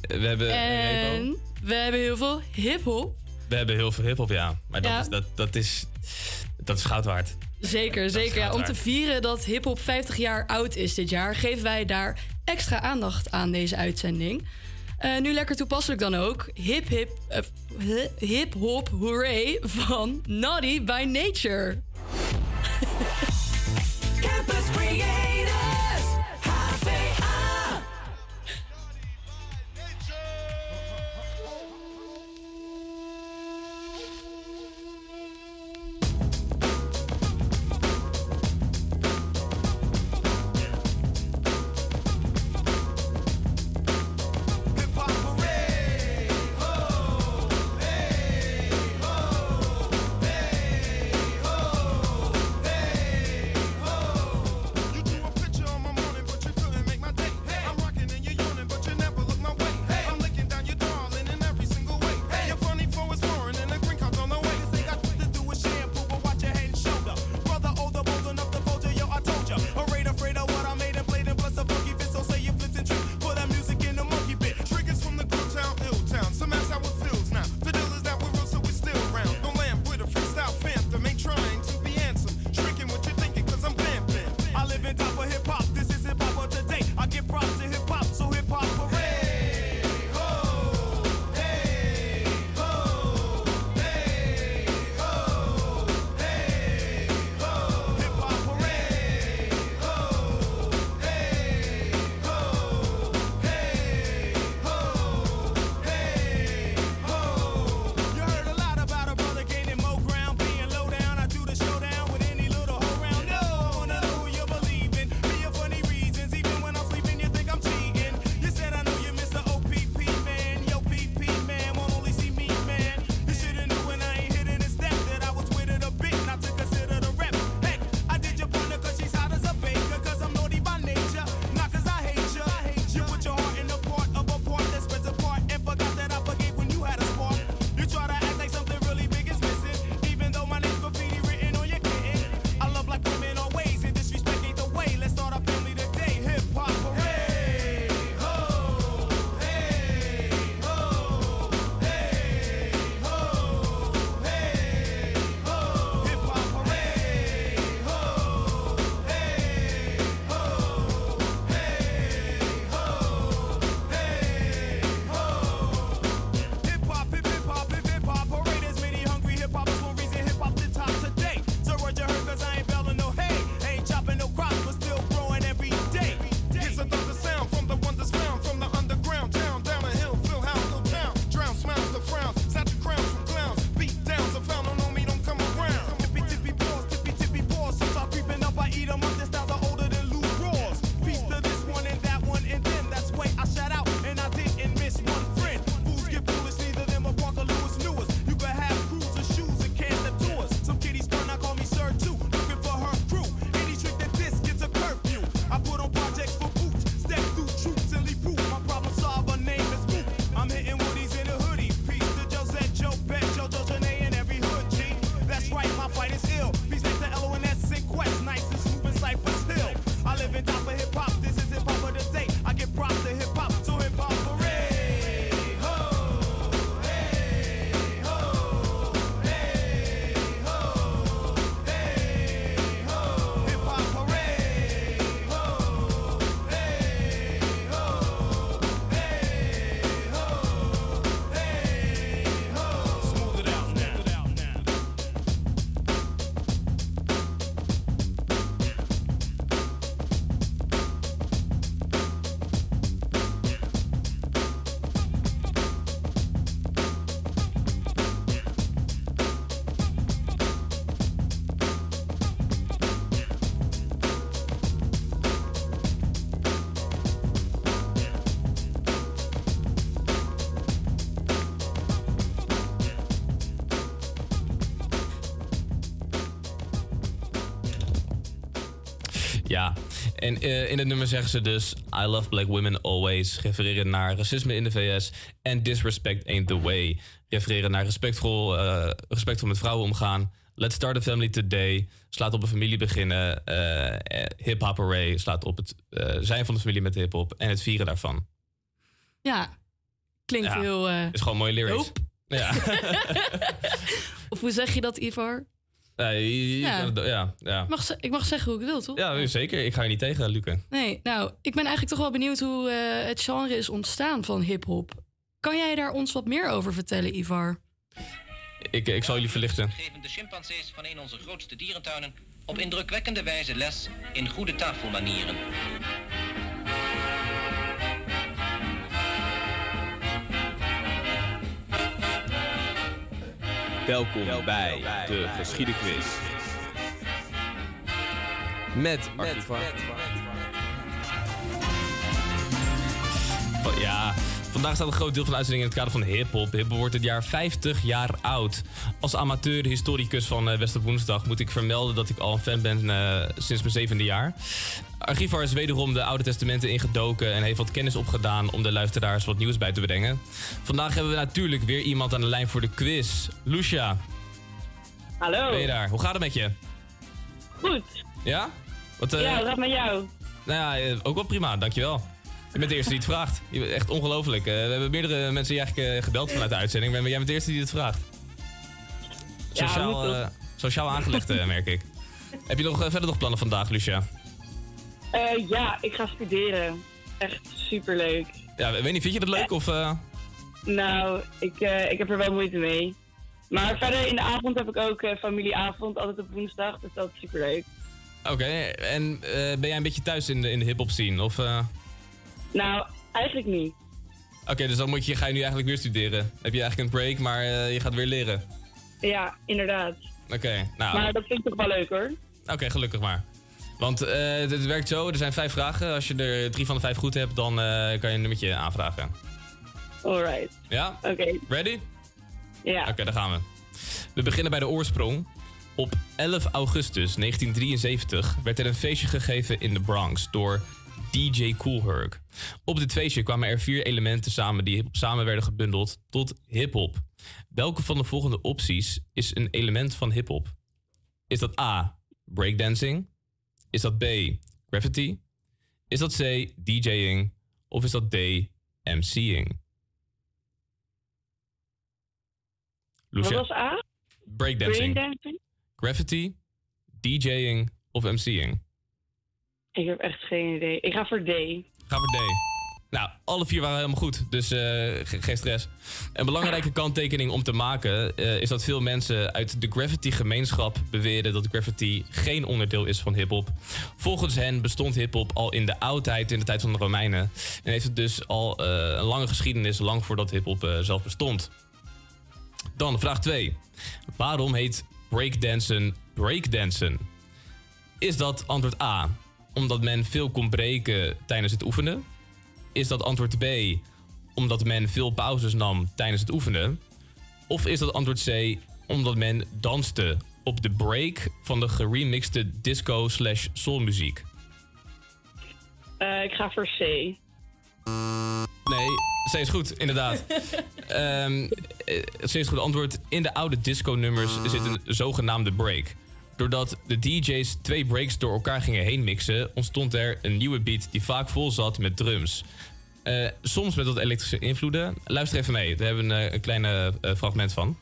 Eh, we hebben. En we hebben heel veel hip-hop. We hebben heel veel hip-hop, ja. Maar dat, Ja. Is, dat, dat, is, dat is goud waard. Zeker, zeker. Ja, om te vieren dat hip-hop 50 jaar oud is dit jaar, geven wij daar extra aandacht aan deze uitzending. Eh, nu lekker toepasselijk dan ook. Hip hip eh, hi- hip hop hooray van Naughty by Nature. Campus en eh, in het nummer zeggen ze dus... I love black women always. Refereren naar racisme in de VS. En disrespect ain't the way. Refereren naar respectvol, eh, respectvol met vrouwen omgaan. Let's start a family today. Slaat op een familie beginnen. eh, Hip-hop array slaat op het zijn van de familie met hip-hop. En het vieren daarvan. Ja, klinkt Ja, heel... Is gewoon mooie lyrics. Ja. Of hoe zeg je dat, Ivar? Ja, Ja. ja, mag, ze- ik mag zeggen hoe ik wil, toch? Ja, zeker. Ik ga je niet tegen, Luca. Nee, nou, ik ben eigenlijk toch wel benieuwd hoe eh, het genre is ontstaan van hip-hop. Kan jij daar ons wat meer over vertellen, Ivar? Ik, ik zal jullie verlichten. geven de chimpansees van een onze grootste dierentuinen op indrukwekkende wijze les in goede tafelmanieren. Welkom bij de Geschiedenquiz. Met Archivar. Van- Ja, vandaag staat een groot deel van de uitzending in het kader van hip-hop. Hip-hop wordt dit jaar 50 jaar oud. Als amateur historicus van eh Wester Woensdag moet ik vermelden dat ik al een fan ben eh, sinds mijn zevende jaar. Archivar is wederom de Oude Testamenten ingedoken en heeft wat kennis opgedaan om de luisteraars wat nieuws bij te brengen. Vandaag hebben we natuurlijk weer iemand aan de lijn voor de quiz. Lucia. Hallo. Ben je daar? Hoe gaat het met je? Goed. Ja? Wat, eh, Ja, wat gaat met jou? Nou ja, eh, ook wel prima, dankjewel. Je bent de eerste die het vraagt. Je bent echt ongelooflijk. Eh, we hebben meerdere mensen die eigenlijk eh, gebeld vanuit de uitzending, maar jij bent de eerste die het vraagt. Sociaal, eh, sociaal aangelegd, eh, merk ik. Heb je nog, verder nog plannen vandaag, Lucia? Eh, ja, ik ga studeren. Echt superleuk. Ja, weet niet, vind je dat leuk of... eh, Nou, ik, eh, ik heb er wel moeite mee. Maar verder in de avond heb ik ook eh, familieavond, altijd op woensdag. Dus dat is superleuk. Oké, en eh, ben jij een beetje thuis in de, in de hip-hop scene? Of, eh, Nou, eigenlijk niet. Oké, dus dan moet je, ga je nu eigenlijk weer studeren. Heb je eigenlijk een break, maar eh, je gaat weer leren. Ja, inderdaad. Oké, nou... Maar dat vind ik toch wel leuk hoor. Oké, gelukkig maar. Want eh, het, werkt zo, er zijn vijf vragen. Als je er drie van de vijf goed hebt, dan eh, kan je een nummertje aanvragen. Alright. Ja? Oké. Ready? Ja. Oké, daar gaan we. We beginnen bij de oorsprong. Op 11 augustus 1973 werd er een feestje gegeven in de Bronx door DJ Kool Herc. Op dit feestje kwamen er vier elementen samen die samen werden gebundeld tot hip-hop. Welke van de volgende opties is een element van hip-hop? Is dat A. Breakdancing? Is dat B. Graffiti? Is dat C. DJing? Of is dat D. MCing? Wat was A? Breakdancing. Breakdancing? Graffiti, DJing of MCing? Ik heb echt geen idee. Ik ga voor D. Ga voor D. Nou, alle vier waren helemaal goed, dus eh, ge- geen stress. Een belangrijke kanttekening om te maken eh, is dat veel mensen uit de graffiti-gemeenschap beweren dat graffiti geen onderdeel is van hip-hop. Volgens hen bestond hip-hop al in de oudheid, in de tijd van de Romeinen. En heeft het dus al eh, een lange geschiedenis, lang voordat hip-hop zelf bestond. Dan vraag 2. Waarom heet breakdansen breakdansen? Is dat antwoord A, omdat men veel kon breken tijdens het oefenen? Is dat antwoord B, omdat men veel pauzes nam tijdens het oefenen? Of is dat antwoord C, omdat men danste op de break van de geremixte disco slash soulmuziek? Eh, ik ga voor C. Nee, C is goed, inderdaad. Eh, C is goed antwoord. In de oude disco-nummers zit een zogenaamde break. Doordat de DJ's twee breaks door elkaar gingen heen mixen, ontstond er een nieuwe beat die vaak vol zat met drums. Eh, soms met wat elektrische invloeden. Luister even mee, daar hebben we een, eh, een kleine eh, fragment van.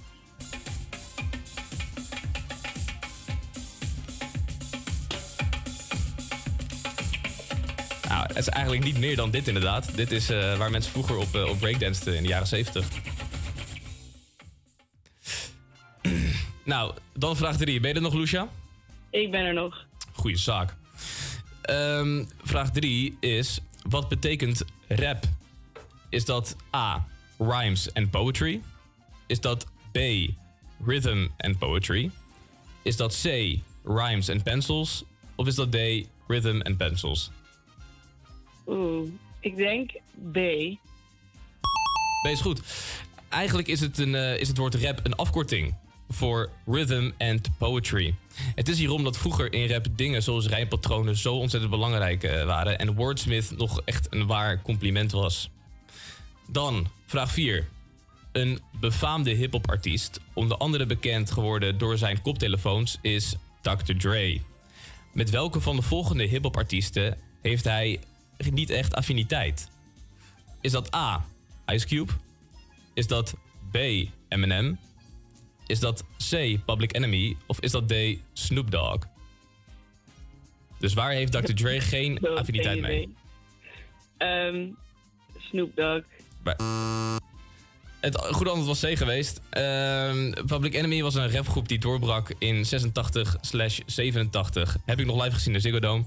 Nou, het is eigenlijk niet meer dan dit inderdaad. Dit is waar mensen vroeger op, op breakdansten in de jaren 70. Nou, dan vraag 3. Ben je er nog, Lucia? Ik ben er nog. Goeie zaak. Ehm, vraag 3 is: wat betekent rap? Is dat A. Rhymes and poetry? Is dat B. Rhythm and poetry? Is dat C. Rhymes and pencils? Of is dat D. Rhythm and pencils? Oeh, ik denk B. B is goed. Eigenlijk is het, een, eh, is het woord rap een afkorting voor rhythm and poetry. Het is hierom dat vroeger in rap dingen zoals rijmpatronen zo ontzettend belangrijk eh, waren en wordsmith nog echt een waar compliment was. Dan, vraag 4. Een befaamde hip-hop artiest, onder andere bekend geworden door zijn koptelefoons, is Dr. Dre. Met welke van de volgende hip-hop artiesten heeft hij niet echt affiniteit? Is dat A. Ice Cube? Is dat B. Eminem? Is dat C. Public Enemy? Of is dat D. Snoop Dogg? Dus waar heeft Dr. Dre geen affiniteit mee? Ehm, Snoop Dogg. Bij- Het goede antwoord was C geweest. Ehm, Public Enemy was een rapgroep die doorbrak in 86/87. Heb ik nog live gezien in Ziggo Dome.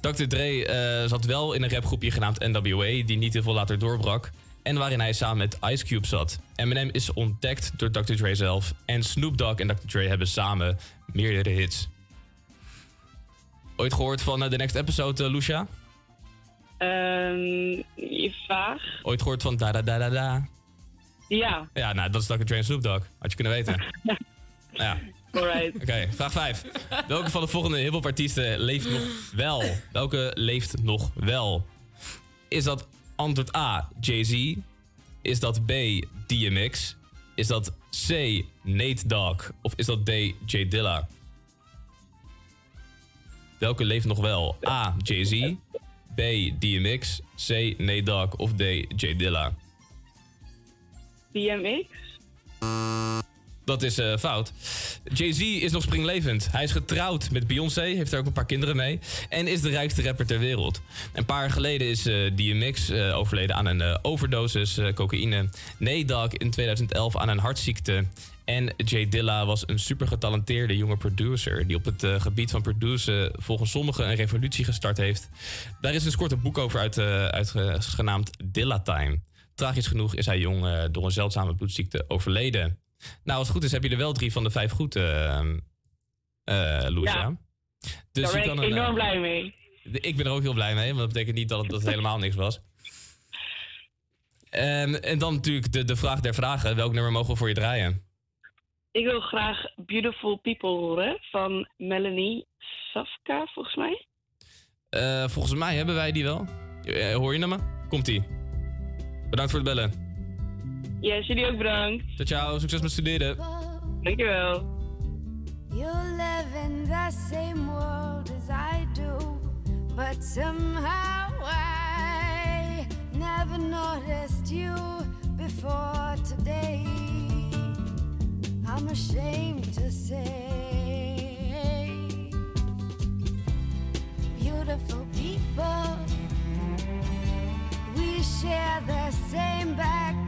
Dr. Dre eh, zat wel in een rapgroepje genaamd NWA, die niet heel veel later doorbrak. En waarin hij samen met Ice Cube zat. Eminem is ontdekt door Dr. Dre zelf. En Snoop Dogg en Dr. Dre hebben samen meerdere hits. Ooit gehoord van eh, The Next Episode, uh, Lucia? Ehm, vaag. Ooit gehoord van Da Da Da Da Da? Ja, Ja, nou, dat is Dr. Dre en Snoop Dogg. Had je kunnen weten. ja. alright. Oké, vraag 5. Welke van de volgende hip-hop artiesten leeft nog wel? Welke leeft nog wel? Is dat antwoord A, Jay-Z? Is dat B, DMX? Is dat C, Nate Dogg? Of is dat D, J Dilla? Welke leeft nog wel? A, Jay-Z? B, DMX? C, Nate Dogg? Of D, J Dilla? DMX? Dat is eh, fout. Jay-Z is nog springlevend. Hij is getrouwd met Beyoncé, heeft er ook een paar kinderen mee. En is de rijkste rapper ter wereld. Een paar jaar geleden is eh, DMX eh, overleden aan een overdosis cocaïne. Nate Dogg in 2011 aan een hartziekte. En Jay Dilla was een super getalenteerde jonge producer... die op het gebied van produceren volgens sommigen een revolutie gestart heeft. Daar is een kort boek over uit, Dilla Time. Tragisch genoeg is hij jong door een zeldzame bloedziekte overleden. Nou, als het goed is, heb je er wel drie van de vijf goed, eh eh Louisa. Ja. Dus Daar ben ik een, enorm eh, blij mee. Ik ben er ook heel blij mee, want dat betekent niet dat het, dat het helemaal niks was. En, en dan natuurlijk de, de vraag der vragen. Welk nummer mogen we voor je draaien? Ik wil graag Beautiful People horen van Melanie Safka, volgens mij. Eh, volgens mij hebben wij die wel. Eh, hoor je hem? Komt-ie. Bedankt voor het bellen. Yes, jullie ook bedankt. Ciao, ciao. Succes met studeren. Dankjewel. You live in the same world as I do, but somehow I never noticed you before today. I'm ashamed to say, beautiful people, we share the same back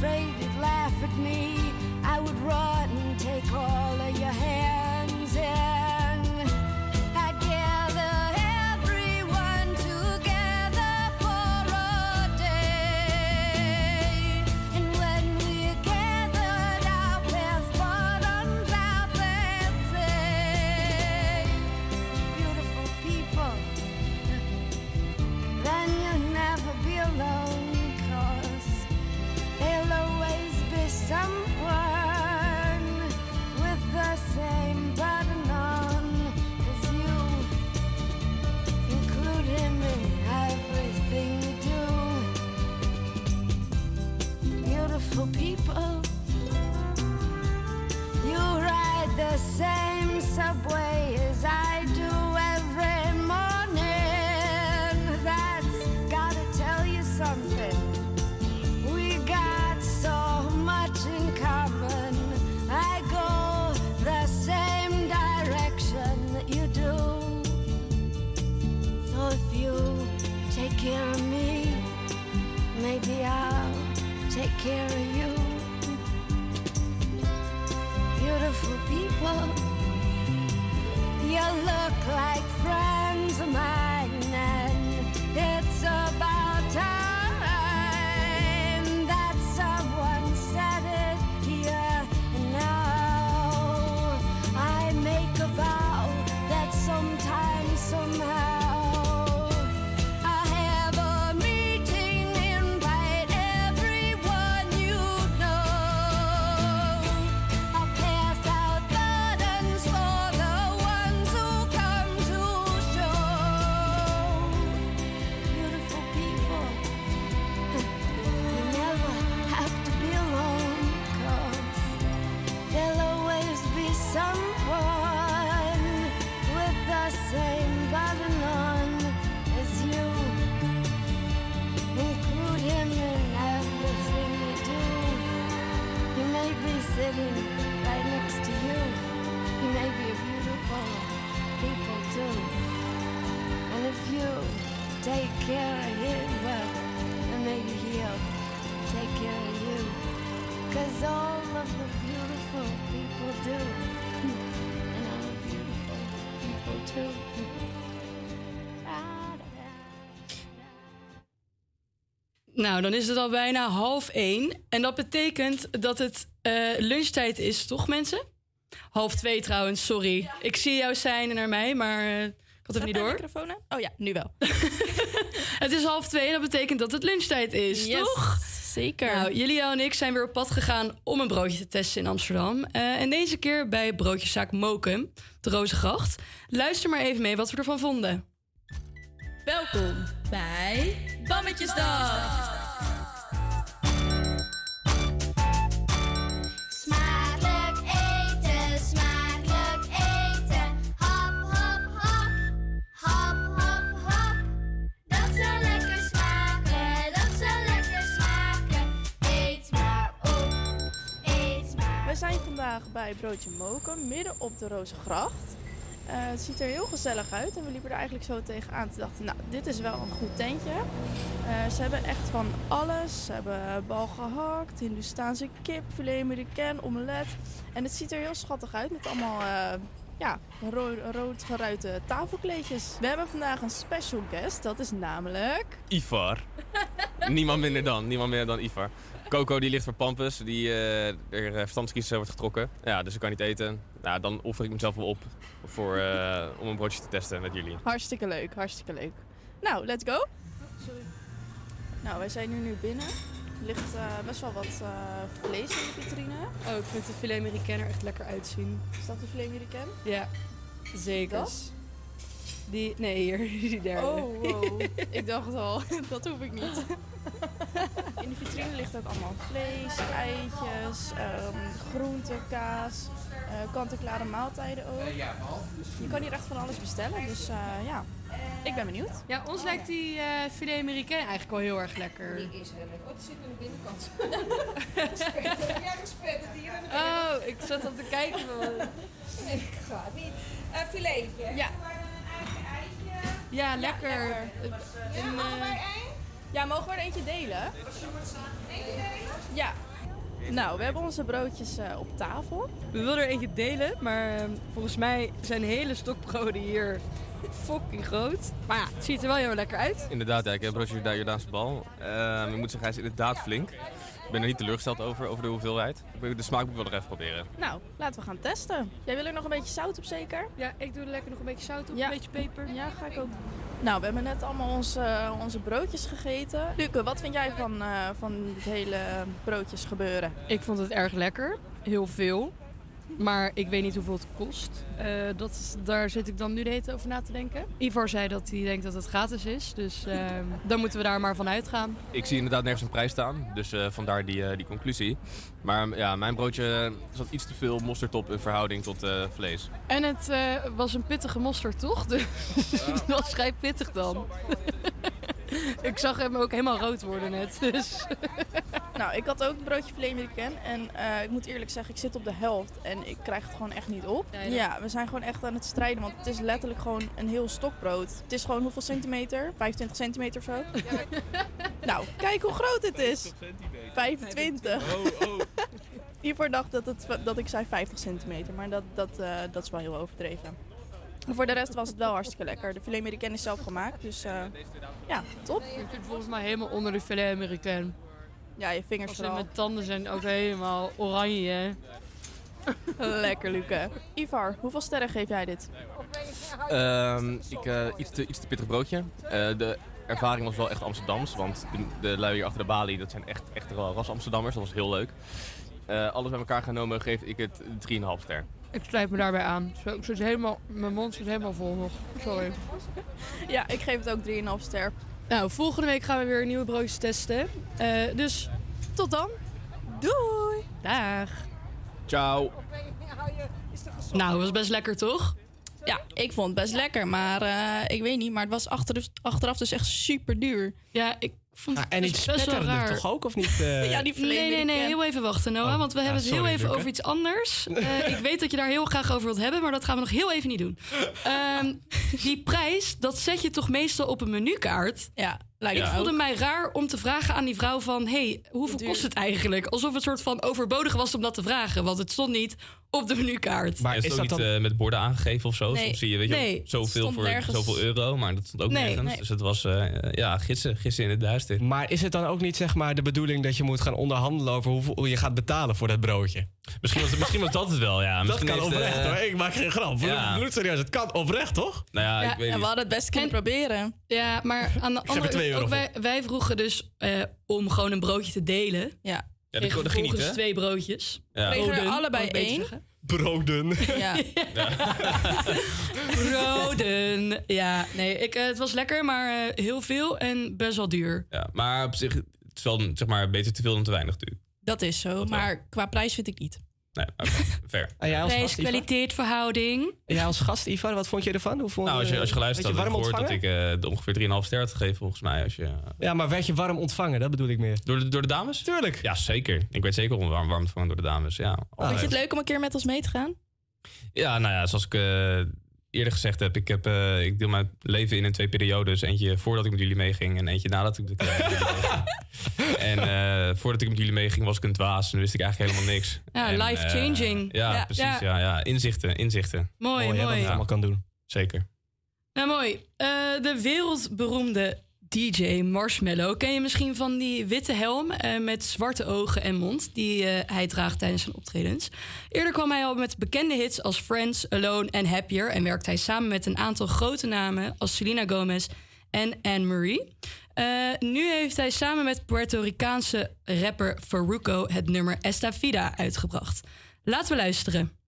afraid you'd laugh at me, I would run and take all Nou, dan is het al bijna half één. En dat betekent dat het eh, lunchtijd is, toch mensen? Half twee trouwens, sorry. Ik zie jou zijn naar mij, maar eh, ik had het niet door. microfoon aan? Oh ja, nu wel. Het is half twee en dat betekent dat het lunchtijd is, Yes, toch? zeker. Nou, Julia en ik zijn weer op pad gegaan om een broodje te testen in Amsterdam. Eh, en deze keer bij broodjeszaak Mokum, de Rozengracht. Luister maar even mee wat we ervan vonden. Welkom bij Bammetjesdag. Smakelijk eten, smakelijk eten. Hop, hop, hop. Hop, hop, hop. Dat zal lekker smaken, dat zal lekker smaken. Eet maar op, eet maar We zijn vandaag bij Broodje Moken, midden op de Rozengracht. Eh, het ziet er heel gezellig uit en we liepen er eigenlijk zo tegenaan. Toen dachten, nou, dit is wel een goed tentje. Eh, ze hebben echt van alles. Ze hebben bal gehakt, Hindoestaanse kip, filet americain, omelet. En het ziet er heel schattig uit met allemaal eh, ja, ro rood geruite tafelkleedjes. We hebben vandaag een special guest, dat is namelijk... Ivar. niemand minder dan, niemand minder dan Ivar. Coco die ligt voor Pampus, die er verstandskies wordt getrokken. Ja, dus ik kan niet eten. Nou, dan offer ik mezelf wel op voor, eh, om een broodje te testen met jullie. Hartstikke leuk, hartstikke leuk. Nou, let's go. Nou, wij zijn nu nu binnen. Er ligt eh, best wel wat eh, vlees in de vitrine. Oh, ik vind de filet americain er echt lekker uitzien. Is dat de filet americain? Ja, zeker. Dat? Die, nee, hier, die derde. Oh, wow. ik dacht al, dat hoef ik niet. In de vitrine ligt ook allemaal vlees, eitjes, ehm groente, kaas, eh kant-en-klare maaltijden ook. Je kan hier echt van alles bestellen, dus eh, ja, ik ben benieuwd. Ja, ons lijkt die eh filet americain eigenlijk wel heel erg lekker. Die is heel lekker. Oh, het zit aan de binnenkant. Spet, ja, gespet het hier aan de binnenkant. Oh, ik zat al te kijken. Nee, ik ga niet. Een filetje. Ja. Ja, lekker. Ja, mogen eh, wij Ja, mogen we er eentje delen? Ja. Nou, we hebben onze broodjes eh, op tafel. We wilden er eentje delen, maar eh, volgens mij zijn hele stokbroden hier fucking groot. Maar ja, het ziet er wel heel lekker uit. Inderdaad, ja, ik heb een broodje Jorda- Jordaanse bal. Ehm, ik moet zeggen, hij is inderdaad flink. Ik ben er niet teleurgesteld over, over de hoeveelheid. Ik wil- De smaak moet ik wel nog even proberen. Nou, laten we gaan testen. Jij wil er nog een beetje zout op zeker? Ja, ik doe er lekker nog een beetje zout op, Ja. een beetje peper. Ja, ga ik ook. Nou, we hebben net allemaal onze, onze broodjes gegeten. Luke, wat vind jij van, eh, van het hele broodjes gebeuren? Ik vond het erg lekker. Heel veel. Maar ik weet niet hoeveel het kost. Eh, dat, is- daar zit ik dan nu de hele tijd over na te denken. Ivor zei dat hij denkt dat het gratis is. Dus ehm, dan moeten we daar maar van uitgaan. Ik zie inderdaad nergens een prijs staan, dus eh, vandaar die, eh, die conclusie. Maar ja, mijn broodje zat iets te veel mosterd op in verhouding tot eh, vlees. En het eh, was een pittige mosterd, toch? Dus het was vrij pittig dan. ik zag hem ook helemaal rood worden net. Dus. Nou, ik had ook een broodje filet americain. En eh, ik moet eerlijk zeggen, ik zit op de helft. En ik krijg het gewoon echt niet op. Ja, ja. Ja, we zijn gewoon echt aan het strijden. Want het is letterlijk gewoon een heel stokbrood. Het is gewoon hoeveel centimeter? 25 centimeter of zo? nou, kijk hoe groot het is. 25. Oh, oh. Hiervoor dacht dat, het, dat ik zei 50 centimeter. Maar dat, dat, eh, dat is wel heel overdreven. Maar voor de rest was het wel hartstikke lekker. De filet americain is zelf gemaakt. Dus eh, ja, top. Ik zit volgens mij helemaal onder de filet americain. Ja, je vingers vooral. Mijn tanden zijn ook helemaal oranje. Lekker, Luca. Ivar, hoeveel sterren geef jij dit? Ehm, ik, eh, iets, te, iets te pittig broodje. Eh, de ervaring was wel echt Amsterdams, want de, de lui hier achter de balie, dat zijn echt, echt wel ras Amsterdammers. Dat was heel leuk. Eh, alles bij elkaar genomen geef ik het 3,5 ster. Ik sluit me daarbij aan. Zo, ik zit helemaal, mijn mond zit helemaal vol nog. Sorry. Ja, ik geef het ook 3,5 ster. Nou, volgende week gaan we weer nieuwe broodjes testen. Eh, dus tot dan. Doei. Dag. Ciao. Nou, was best lekker toch? Ja, ik vond het best lekker, maar eh, ik weet niet. Maar het was achter, achteraf dus echt super duur. Ja, ik vond en het iets best wel raar. toch ook, of niet? eh? Ja, die Nee, nee, nee, heel even wachten, Noah. Oh, Want we ja, hebben het heel sorry, even over iets anders. Eh, ik weet dat je daar heel graag over wilt hebben, maar dat gaan we nog heel even niet doen. Ehm, die prijs, dat zet je toch meestal op een menukaart? Ja, lijkt Ik me voelde ook. mij raar om te vragen aan die vrouw van... hey, hoeveel duur? kost het eigenlijk? Alsof het soort van overbodig was om dat te vragen. Want het stond niet op de menukaart. Maar is, ook niet eh, met borden aangegeven of zo? Nee. Soms zie je weet je, Nee, zoveel voor nergens. zoveel euro, maar dat stond ook Nee, nergens. nee. Dus het was eh, ja, gissen, gissen in het duister. Maar is het dan ook niet zeg maar de bedoeling dat je moet gaan onderhandelen over hoeveel je gaat betalen voor dat broodje? Misschien was, misschien was dat het wel, ja. Dat Misschien kan heeft, oprecht eh, hoor. Ik maak geen grap. ja. Bloedserieus, het kan oprecht toch? Nou ja, Ja, ik weet en niet. we hadden het best kunnen proberen. Ja, maar aan de er andere ook wij, wij vroegen dus eh, om gewoon een broodje te delen. Ja. Ja, dat, Kregen dat ging niet, hè? twee broodjes. Ja. Kregen er allebei één. Broden. Ja. Broden. Ja, nee, ik, eh, het was lekker, maar eh, heel veel en best wel duur. Ja, maar op zich, het is wel zeg maar, beter te veel dan te weinig natuurlijk. Dat is zo, maar qua prijs vind ik niet. Nee, oké, fair. En jij als gast, Ivar? Prijs-kwaliteit verhouding. En jij als gast, Ivar, wat vond je ervan? Hoe vond, Nou, als je, als je geluisterd werd had, je had warm ik gehoord dat ik eh, ongeveer 3,5 ster had gegeven, volgens mij. Als je, Ja, maar werd je warm ontvangen? Dat bedoel ik meer. door, de, door de dames? Tuurlijk. Ja, zeker. Ik weet zeker om warm, warm ontvangen door de dames, ja. Vond je het leuk om een keer met ons mee te gaan? Ja, nou ja, zoals ik eh, eerder gezegd heb, ik, heb eh, ik deel mijn leven in in twee periodes. Eentje voordat ik met jullie meeging en eentje nadat ik met jullie meeging. En eh, voordat ik met jullie meeging was ik een dwaas en wist ik eigenlijk helemaal niks. Ja, En, life-changing. eh, ja, Ja, precies. ja. Ja. Ja, Inzichten, inzichten. Mooi, hè, wat mooi. het allemaal kan doen. Zeker. Nou, mooi. Eh, de wereldberoemde DJ Marshmallow ken je misschien van die witte helm eh, met zwarte ogen en mond die eh, hij draagt tijdens zijn optredens. Eerder kwam hij al met bekende hits als Friends, Alone en Happier en werkt hij samen met een aantal grote namen als Selena Gomez en Anne-Marie. Eh, nu heeft hij samen met Puerto Ricaanse rapper Farruko het nummer Esta Vida uitgebracht. Laten we luisteren.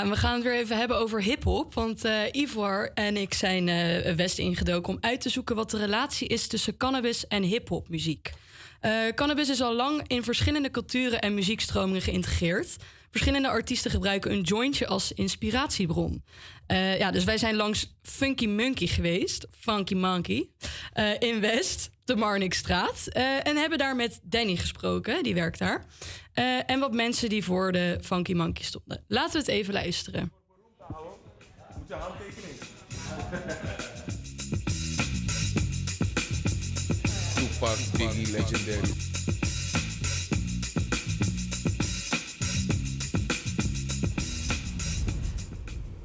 We gaan het weer even hebben over hip-hop. Want eh Ivor en ik zijn eh West ingedoken om uit te zoeken wat de relatie is tussen cannabis en hip-hop muziek. Eh, cannabis is al lang in verschillende culturen en muziekstromingen geïntegreerd. Verschillende artiesten gebruiken een jointje als inspiratiebron. Ja, dus wij zijn langs Funky Monkey geweest, Funky Monkey, in West, de Marnixstraat. en hebben daar met Danny gesproken, die werkt daar. Eh, en wat mensen die voor de Funky Monkey stonden. Laten we het even luisteren. Moet je handtekening? Tupac, Biggie, Legendary.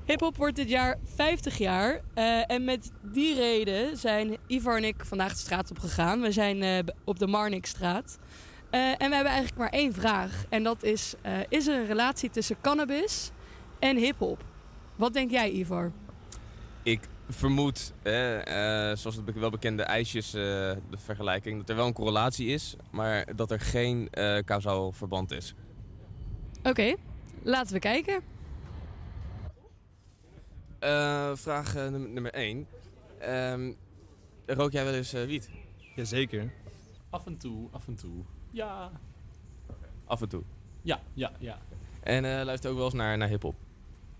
Hip-hop wordt dit jaar 50 jaar. eh, en met die reden zijn Ivar en ik vandaag de straat op gegaan. We zijn eh, op de Marnixstraat. Eh, en we hebben eigenlijk maar één vraag. En dat is: eh, is er een relatie tussen cannabis en hip-hop? Wat denk jij, Ivar? Ik vermoed, eh, eh, zoals het wel bekende ijsjes, eh, de vergelijking, dat er wel een correlatie is, maar dat er geen eh kausaal verband is. Oké, laten we kijken. Eh, vraag num- nummer 1. rook jij wel eens eh, wiet? Jazeker. Af en toe, af en toe. Ja. Af en toe. Ja, ja, ja. En eh luister ook wel eens naar, naar hip-hop.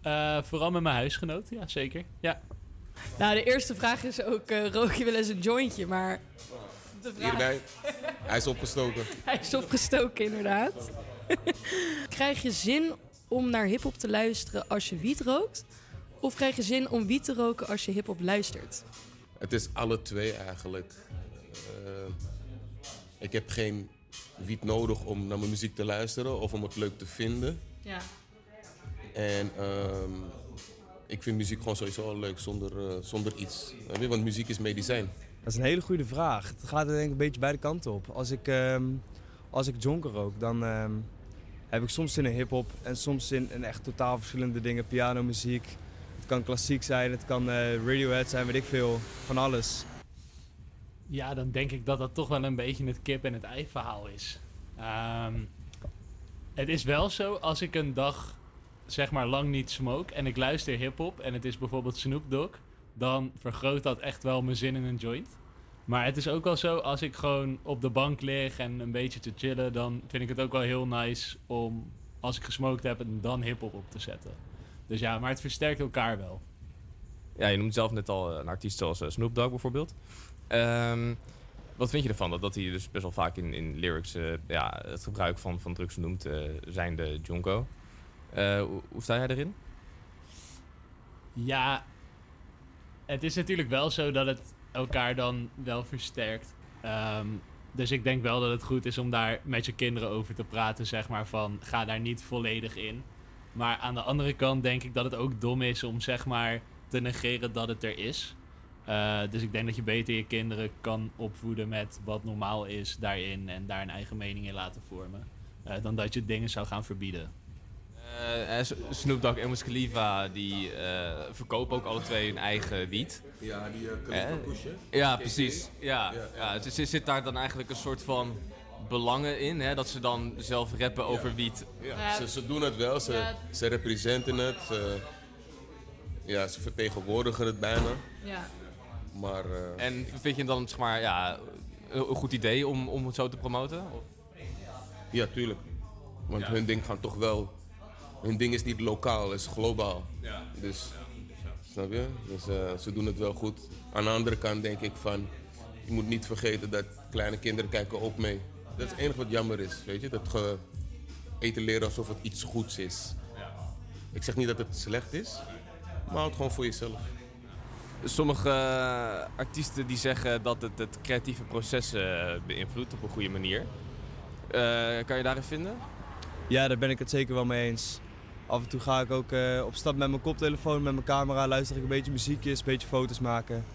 Eh, vooral met mijn huisgenoot, ja zeker. Ja. Nou, de eerste vraag is ook: eh, rook je wel eens een jointje? Maar. De vraag... Hierbij. Hij is opgestoken. Hij is opgestoken, inderdaad. krijg je zin om naar hip-hop te luisteren als je wiet rookt? Of krijg je zin om wiet te roken als je hip-hop luistert? Het is alle twee eigenlijk. Ik heb geen wiet nodig om naar mijn muziek te luisteren of om het leuk te vinden. Ja. En ehm, ik vind muziek gewoon sowieso al leuk zonder, eh, zonder iets. Weet je, Want muziek is medicijn. Dat is een hele goede vraag. Het gaat er denk ik een beetje beide kanten op. Als ik, ehm, als ik jonker rook, dan ehm, heb ik soms zin in hip-hop en soms zin in echt totaal verschillende dingen. Pianomuziek. Het kan klassiek zijn, het kan eh, Radiohead zijn, weet ik veel. Van alles. Ja, dan denk ik dat dat toch wel een beetje het kip en het ei verhaal is. Ehm, het is wel zo, als ik een dag zeg maar lang niet smoke en ik luister hip-hop en het is bijvoorbeeld Snoop Dogg, dan vergroot dat echt wel mijn zin in een joint. Maar het is ook wel zo, als ik gewoon op de bank lig en een beetje te chillen, dan vind ik het ook wel heel nice om, als ik gesmoked heb, dan hip-hop op te zetten. Dus ja, maar het versterkt elkaar wel. Ja, je noemt zelf net al een artiest zoals eh, Snoop Dogg bijvoorbeeld. Ehm, wat vind je ervan dat, dat hij dus best wel vaak in, in lyrics eh, ja, het gebruik van, van drugs noemt, eh zijn de Jonko? Eh, hoe, hoe sta jij erin? Ja, het is natuurlijk wel zo dat het elkaar dan wel versterkt. Ehm, dus ik denk wel dat het goed is om daar met je kinderen over te praten, zeg maar, van ga daar niet volledig in. Maar aan de andere kant denk ik dat het ook dom is om, zeg maar, te negeren dat het er is. Eh, dus ik denk dat je beter je kinderen kan opvoeden met wat normaal is daarin en daar een eigen mening in laten vormen. eh, dan dat je dingen zou gaan verbieden. S- Snoop Dogg en Wiz Khalifa die eh, verkopen ook alle twee hun eigen wiet. Ja, die, Khalifa Kush, hè? Ja, precies. Ja, Ja. ja. dus er zit daar dan eigenlijk een soort van belangen in, hè? dat ze dan zelf rappen over wiet. Ja, Ze, ze doen het wel, ze, Ja. ze representen het. Ze, ja, ze vertegenwoordigen het bijna. Ja. Maar, eh, En vind je dan zeg maar, ja, een goed idee om, om het zo te promoten? Of- Ja, tuurlijk. Want hun ding gaan toch wel... Hun ding is niet lokaal, is globaal. Ja. Dus, snap je? Dus eh, ze doen het wel goed. Aan de andere kant denk ik van... Je moet niet vergeten dat kleine kinderen kijken ook mee. Dat is het enige wat jammer is, weet je? Dat ge etaleren alsof het iets goeds is. Ik zeg niet dat het slecht is, maar houd gewoon voor jezelf. Sommige eh, artiesten die zeggen dat het het creatieve proces eh, beïnvloedt op een goede manier. Eh, kan je daarin vinden? Ja, daar ben ik het zeker wel mee eens. Af en toe ga ik ook eh, op stap met mijn koptelefoon, met mijn camera, luister ik een beetje muziekjes, een beetje foto's maken.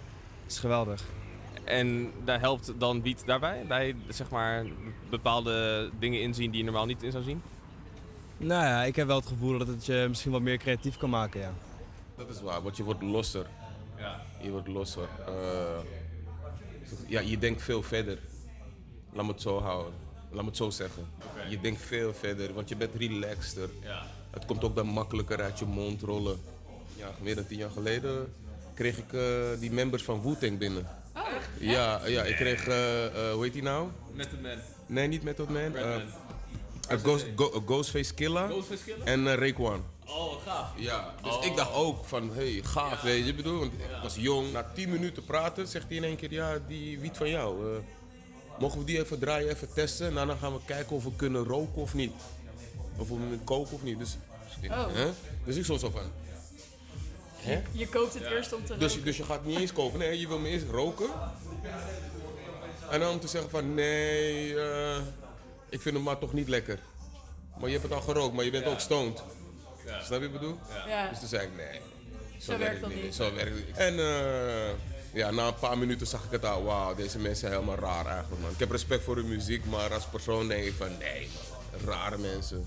Dat is geweldig. En daar helpt dan Beat daarbij? Bij zeg maar bepaalde dingen inzien die je normaal niet in zou zien? Nou ja, ik heb wel het gevoel dat het je misschien wat meer creatief kan maken, ja. Dat is waar, want je wordt losser. Ja. Je wordt losser. Eh, ja, je denkt veel verder. Laat me het zo houden. Laat me het zo zeggen. Je denkt veel verder, want je bent relaxter. Het komt ook dan makkelijker uit je mond rollen. Ja, meer dan tien jaar geleden kreeg ik eh, die members van Wu-Tang binnen. Oh, Ja, ja, ik kreeg, eh, eh, hoe heet die nou? Method Man. Nee, niet Method Man. Ghost, Go- Ghostface Killa. Ghostface Killah? En eh, Raekwon. Oh, gaaf. Ja, dus Oh. ik dacht ook van, hey, gaaf, weet je, ik bedoel, want ik was jong. Na tien minuten praten zegt hij in één keer, ja, die wiet van jou, eh, mogen we die even draaien, even testen? Nou, dan gaan we kijken of we kunnen roken of niet. Of we hem koken of niet. Dus, Oh. hè? dus ik zo zo van, hè? Je koopt het eerst om te Dus, roken. dus je gaat niet eens kopen, nee, je wil me eerst roken. En dan om te zeggen van, nee, eh, ik vind hem maar toch niet lekker. Maar je hebt het al gerookt, maar je bent ook stoned. Ja. Snap je wat ik bedoel? Ja. Dus toen zei ik, nee. Zo werkt dat het niet. Zo werkt het niet. En eh, ja, na een paar minuten zag ik het al. Wauw, deze mensen zijn helemaal raar eigenlijk, man. Ik heb respect voor hun muziek, maar als persoon denk ik van, nee, man. Rare mensen.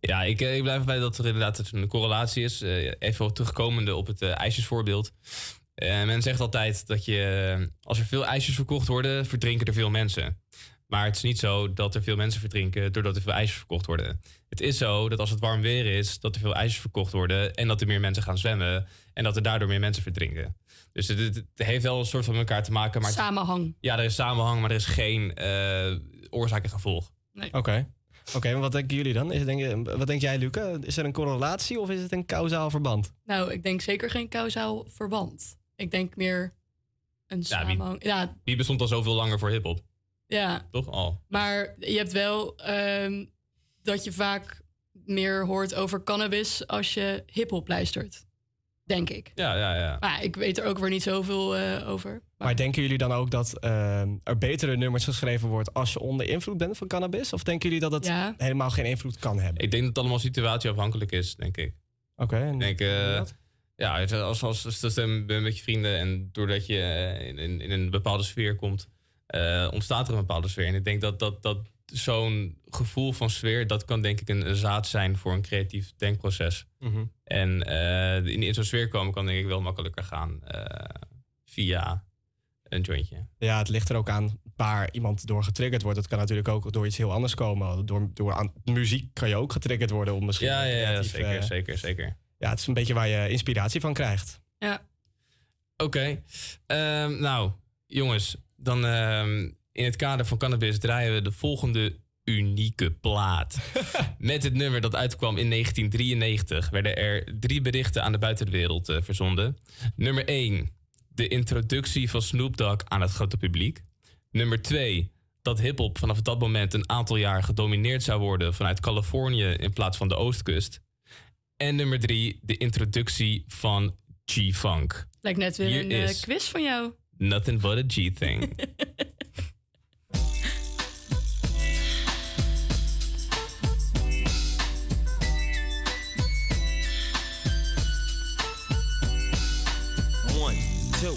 Ja, ik, eh, ik blijf erbij dat er inderdaad een correlatie is. Eh, even terugkomende op het ijsjesvoorbeeld. Men zegt altijd dat je, als er veel ijsjes verkocht worden, verdrinken er veel mensen. Maar het is niet zo dat er veel mensen verdrinken doordat er veel ijsjes verkocht worden. Het is zo dat als het warm weer is, dat er veel ijsjes verkocht worden en dat er meer mensen gaan zwemmen en dat er daardoor meer mensen verdrinken. Dus het, heeft wel een soort van met elkaar te maken. Maar het- Samenhang. ja, er is samenhang, maar er is geen eh, oorzaak en gevolg. Oké. Oké, maar wat denken jullie dan? Is, denk, je- wat denk jij, Luca? Is er een correlatie of is het een kausaal verband? Nou, ik denk zeker geen kausaal verband. Ik denk meer een Ja, wie- samenhang. Ja, Die bestond al zoveel langer voor hip-hop, ja, toch? Al. maar je hebt wel ehm, dat je vaak meer hoort over cannabis als je hip-hop luistert. Denk ik. Ja, ja, ja. Maar ik weet er ook weer niet zoveel eh, over. Maar denken jullie dan ook dat ehm, er betere nummers geschreven wordt als je onder invloed bent van cannabis? Of denken jullie dat het Ja. helemaal geen invloed kan hebben? Ik denk dat het allemaal situatieafhankelijk is, denk ik. Oké. denk, eh, ja, als, als, als, als je bent met je vrienden en doordat je eh, in, in, in een bepaalde sfeer komt, eh, ontstaat er een bepaalde sfeer. En ik denk dat, dat, dat zo'n gevoel van sfeer, dat kan denk ik een, een zaad zijn voor een creatief denkproces. Mhm. En eh, in, in zo'n sfeer komen kan denk ik wel makkelijker gaan eh, via een jointje. Ja, het ligt er ook aan waar iemand door getriggerd wordt. Het kan natuurlijk ook door iets heel anders komen. Door, door aan muziek kan je ook getriggerd worden om misschien. Ja, ja, ja, creatief, zeker, zeker, zeker. Ja, het is een beetje waar je inspiratie van krijgt. Ja. Oké. Ehm, nou, jongens, dan ehm, in het kader van cannabis draaien we de volgende unieke plaat. Met het nummer dat uitkwam in 1993 werden er drie berichten aan de buitenwereld eh, verzonden. Nummer 1, de introductie van Snoop Dogg aan het grote publiek. Nummer 2, dat hip-hop vanaf dat moment een aantal jaar gedomineerd zou worden vanuit Californië in plaats van de Oostkust. En nummer 3, de introductie van G-Funk. Lijkt net weer Hier een eh, is- quiz van jou. Nothing but a G thing. One, two,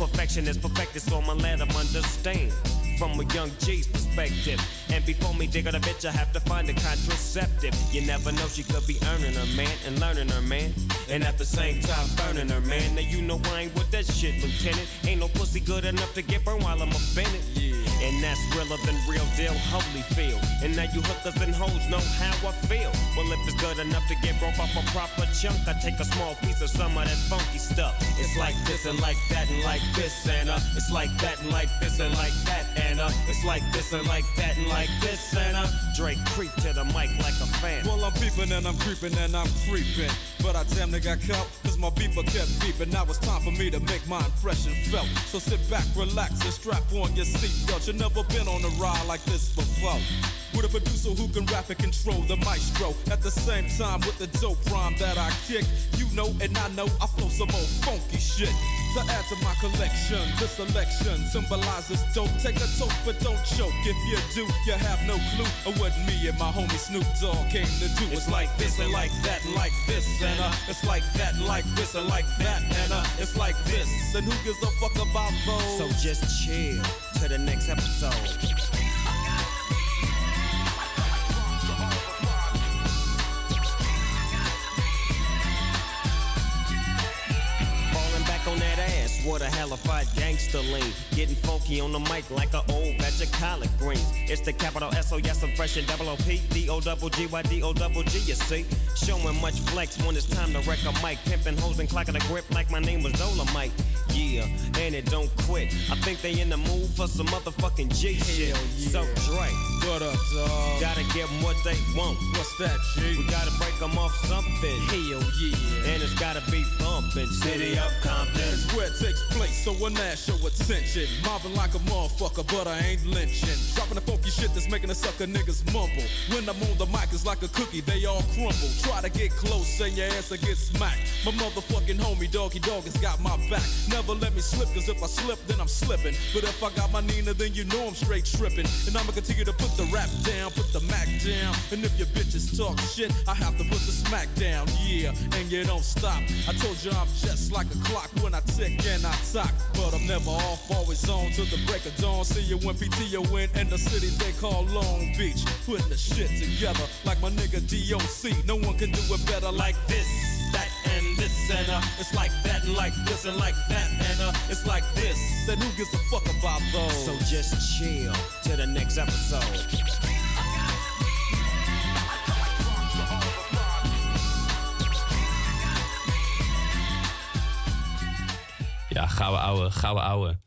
Perfection is perfected, so I'ma let them understand. From a young G's perspective. And before me dig on a bitch, I have to find a contraceptive. You never know, she could be earning her man and learning her man. And at the same time, burning her man. Now you know I ain't with that shit, Lieutenant. Ain't no pussy good enough to get burned while I'm offended. And that's realer than real deal, holy feel. And now you hookers and hoes know how I feel. Well, if it's good enough to get broke off a proper chunk, I take a small piece of some of that funky stuff. It's like this and like that and like this and uh, it's like that and like this and like that and uh, it's like this and like that and like this and uh, Drake creep to the mic like a fan. Well, I'm peeping and I'm creeping and I'm creeping. But I damn near got caught, my beeper kept beeping. Now it's time for me to make my impression felt. So sit back, relax, and strap on your seatbelt. You've never been on a ride like this before. With a producer who can rap and control the maestro. At the same time, with the dope rhyme that I kick, you know and I know I flow some old funky shit. To add to my collection, this selection symbolizes don't take a toke but don't choke. If you do, you have no clue of what me and my homie Snoop Dogg came to do. It's like this and like that like this and uh, it's like that like this and like that and uh, it's like this. And who gives a fuck about those? So just chill to the next episode. What a hellified gangster lean. Getting funky on the mic like an old batch of collard greens. It's the capital S O yes, I'm fresh and double O P D O double G Y D O double G. You see, showing much flex when it's time to wreck a mic. Pimping hoes and clocking a grip like my name was Dolomite. Yeah, and it don't quit. I think they in the mood for some motherfucking G shit. So Dre, what up, dog? Gotta give them what they want. What's that, G? We gotta break them off something. Hell yeah. And it's gotta be bumping. City of Compton. It's where place, so when that show attention. Mobbing like a motherfucker, but I ain't lynching. Dropping the funky shit that's making the sucker niggas mumble. When I'm on the mic, it's like a cookie, they all crumble. Try to get close, and your ass will get smacked. My motherfucking homie, Doggy Dog, has got my back. Never let me slip, cause if I slip, then I'm slipping. But if I got my Nina, then you know I'm straight tripping. And I'ma continue to put the rap down, put the Mac down. And if your bitches talk shit, I have to put the smack down, yeah. And you don't stop. I told you I'm just like a clock when I tick and I talk. But I'm never off, always on till the break of dawn. See you when PTO in and the city they call Long Beach. Putting the shit together like my nigga DOC. No one can do it better like this, that, and this, and uh, it's like that, and like this, and like that, and uh, it's like this. Then who gives a fuck about those? So just chill till the next episode. Ja, gouden ouwe, gouden ouwe.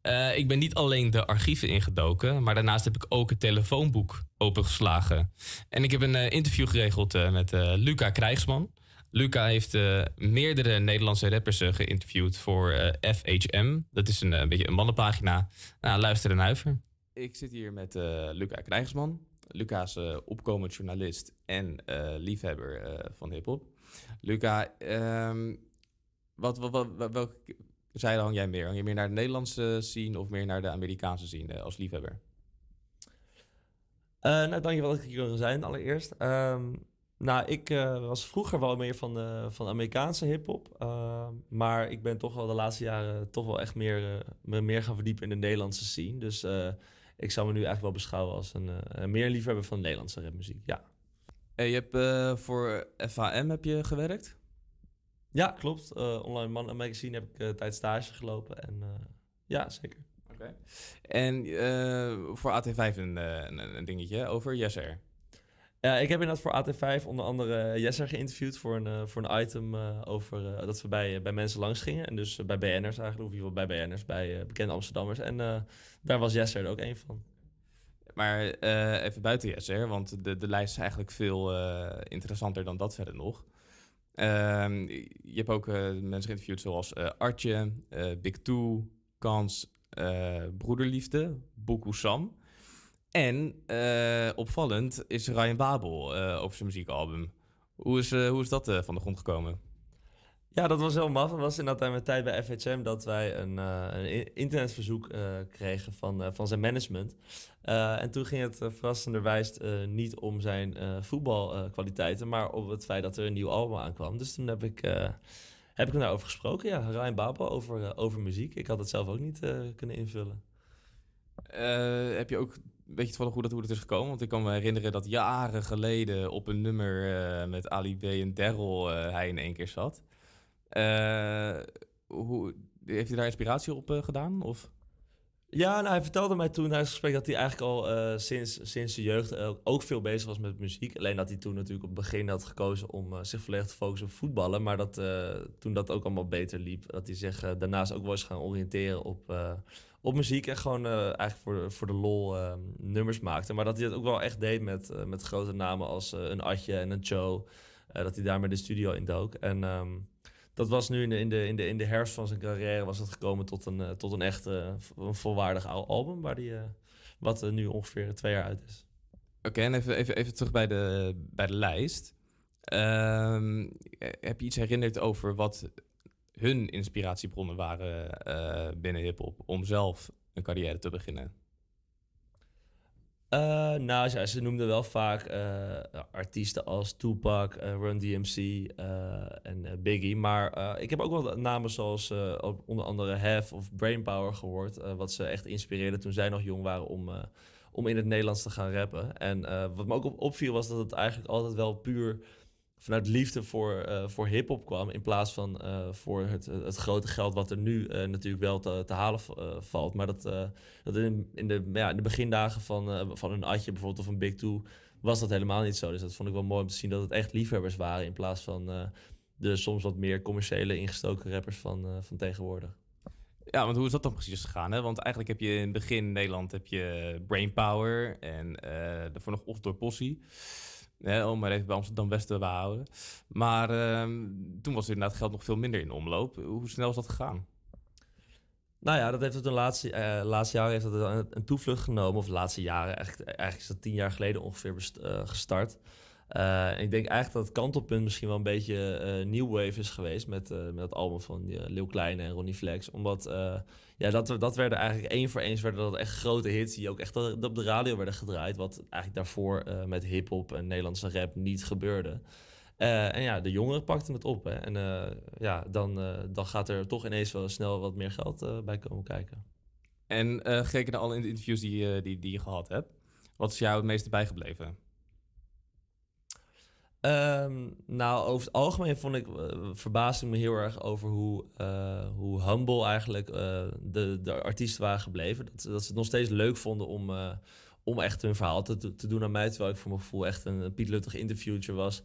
Eh, ik ben niet alleen de archieven ingedoken, maar daarnaast heb ik ook het telefoonboek opengeslagen. En ik heb een eh, interview geregeld eh, met Luca Krijgsman. Luca heeft meerdere Nederlandse rappers geïnterviewd voor FHM. Dat is een, eh, beetje een mannenpagina. Nou, luister en huiver. Ik zit hier met Luca Krijgsman. Luca is opkomend journalist en liefhebber van hip-hop. Luca, ehm, wat, wat, wat, wat- welke zijde hang jij meer? Hang je meer naar de Nederlandse scene of meer naar de Amerikaanse scene eh, als liefhebber? Eh, nou, dankjewel dat ik hier wil zijn allereerst. Ehm, nou, ik eh, was vroeger wel meer van de, van Amerikaanse hip-hop. eh, maar ik ben toch wel de laatste jaren toch wel echt meer, me meer gaan verdiepen in de Nederlandse scene. Dus ik zou me nu eigenlijk wel beschouwen als een, meer liefhebber van Nederlandse rapmuziek. Ja. Eh, je hebt voor FHM heb je gewerkt? Ja, klopt. Eh, Online Man Magazine heb ik eh tijd stage gelopen. En eh, ja, zeker. Oké. En voor AT5 een, een, een dingetje over Yeser. Ja, ik heb inderdaad voor AT5 onder andere Jesser geïnterviewd voor een, voor een item over dat we bij, bij mensen langs gingen. En dus bij BN'ers eigenlijk, of in ieder geval bij BN'ers, bij bekende Amsterdammers. En daar was Jesser er ook één van. Maar even buiten Yeser, want de, de lijst is eigenlijk veel interessanter dan dat verder nog. Ehm, je hebt ook eh, mensen geïnterviewd zoals eh, Artje, eh, Big Two, Kans, Broederliefde, Boku Sam. En opvallend is Ryan Babel over zijn muziekalbum. Hoe is, hoe is dat van de grond gekomen? Ja, dat was heel maf. Het was inderdaad aan mijn tijd bij FHM dat wij een, eh, een internetverzoek eh, kregen van, eh, van zijn management. En toen ging het verrassenderwijs niet om zijn voetbalkwaliteiten, maar om het feit dat er een nieuw album aankwam. Dus toen heb ik, heb ik hem daarover gesproken, ja, Ryan Babel, over, over muziek. Ik had het zelf ook niet kunnen invullen. Heb je ook, weet je toevallig hoe dat, hoe dat is gekomen? Want ik kan me herinneren dat jaren geleden op een nummer met Ali B en Daryl hij in één keer zat. Eh, hoe, heeft hij daar inspiratie op eh, gedaan? Of? Ja, nou, hij vertelde mij toen tijdens het gesprek dat hij eigenlijk al eh, sinds, sinds de jeugd ook veel bezig was met muziek. Alleen dat hij toen natuurlijk op het begin had gekozen om zich volledig te focussen op voetballen. Maar dat toen dat ook allemaal beter liep, dat hij zich daarnaast ook wel eens gaan oriënteren op, op muziek. En gewoon eigenlijk voor, voor de lol eh, nummers maakte. Maar dat hij dat ook wel echt deed met, met grote namen als een Atje en een. Eh, dat hij daarmee de studio in dook. En ehm, dat was nu in de, in, de, in, de, in de herfst van zijn carrière was het gekomen tot een, eh, tot een echt eh, een volwaardig al- album. Waar die, eh, wat nu ongeveer twee jaar uit is. Oké, en even, even, even terug bij de, bij de lijst. Ehm, heb je iets herinnerd over wat hun inspiratiebronnen waren binnen hip-hop om zelf een carrière te beginnen? Eh, nou, ze, ze noemden wel vaak eh, artiesten als Tupac, eh, Run DMC en Biggie. Maar ik heb ook wel namen zoals onder andere Hef of Brainpower gehoord. eh, wat ze echt inspireerde toen zij nog jong waren om, om in het Nederlands te gaan rappen. En wat me ook op- opviel was dat het eigenlijk altijd wel puur vanuit liefde voor, eh, voor hip-hop kwam. In plaats van eh, voor het, het grote geld wat er nu eh, natuurlijk wel te, te halen valt. Maar dat, dat in, in, de, ja, in de begindagen van, van een Atje bijvoorbeeld of een Big Two was dat helemaal niet zo. Dus dat vond ik wel mooi om te zien dat het echt liefhebbers waren. In plaats van de soms wat meer commerciële ingestoken rappers van, van tegenwoordig. Ja, want hoe is dat dan precies gegaan? Hè? Want eigenlijk heb je in het begin in Nederland heb je Brainpower en daarvoor nog Osdor Possie. Om maar even bij Amsterdam West te behouden. Maar ehm, toen was er inderdaad geld nog veel minder in omloop. Hoe snel is dat gegaan? Nou ja, dat heeft het de laatste, eh, laatste jaren heeft dat een, toevlucht genomen. Of de laatste jaren, eigenlijk, eigenlijk is dat tien jaar geleden ongeveer eh, gestart. En ik denk eigenlijk dat het kantelpunt misschien wel een beetje New Wave is geweest. Met, met het album van uh, Leeuw Kleine en Ronnie Flex. Omdat, ja, dat, dat werden eigenlijk één voor één werden dat echt grote hits. Die ook echt op de radio werden gedraaid. Wat eigenlijk daarvoor eh, met hip-hop en Nederlandse rap niet gebeurde. Eh, en ja, de jongeren pakten het op. Hè. En eh, ja, dan, dan gaat er toch ineens wel snel wat meer geld bij komen kijken. En gekeken naar alle interviews die, die, die je gehad hebt. Wat is jou het meeste bijgebleven? Ehm, nou, over het algemeen vond ik, eh, verbaasde me heel erg over hoe, eh, hoe humble eigenlijk eh, de, de artiesten waren gebleven. Dat, dat ze het nog steeds leuk vonden om, om echt hun verhaal te, te- doen aan mij. Terwijl ik voor mijn gevoel echt een, een Piet Luttig interviewtje was.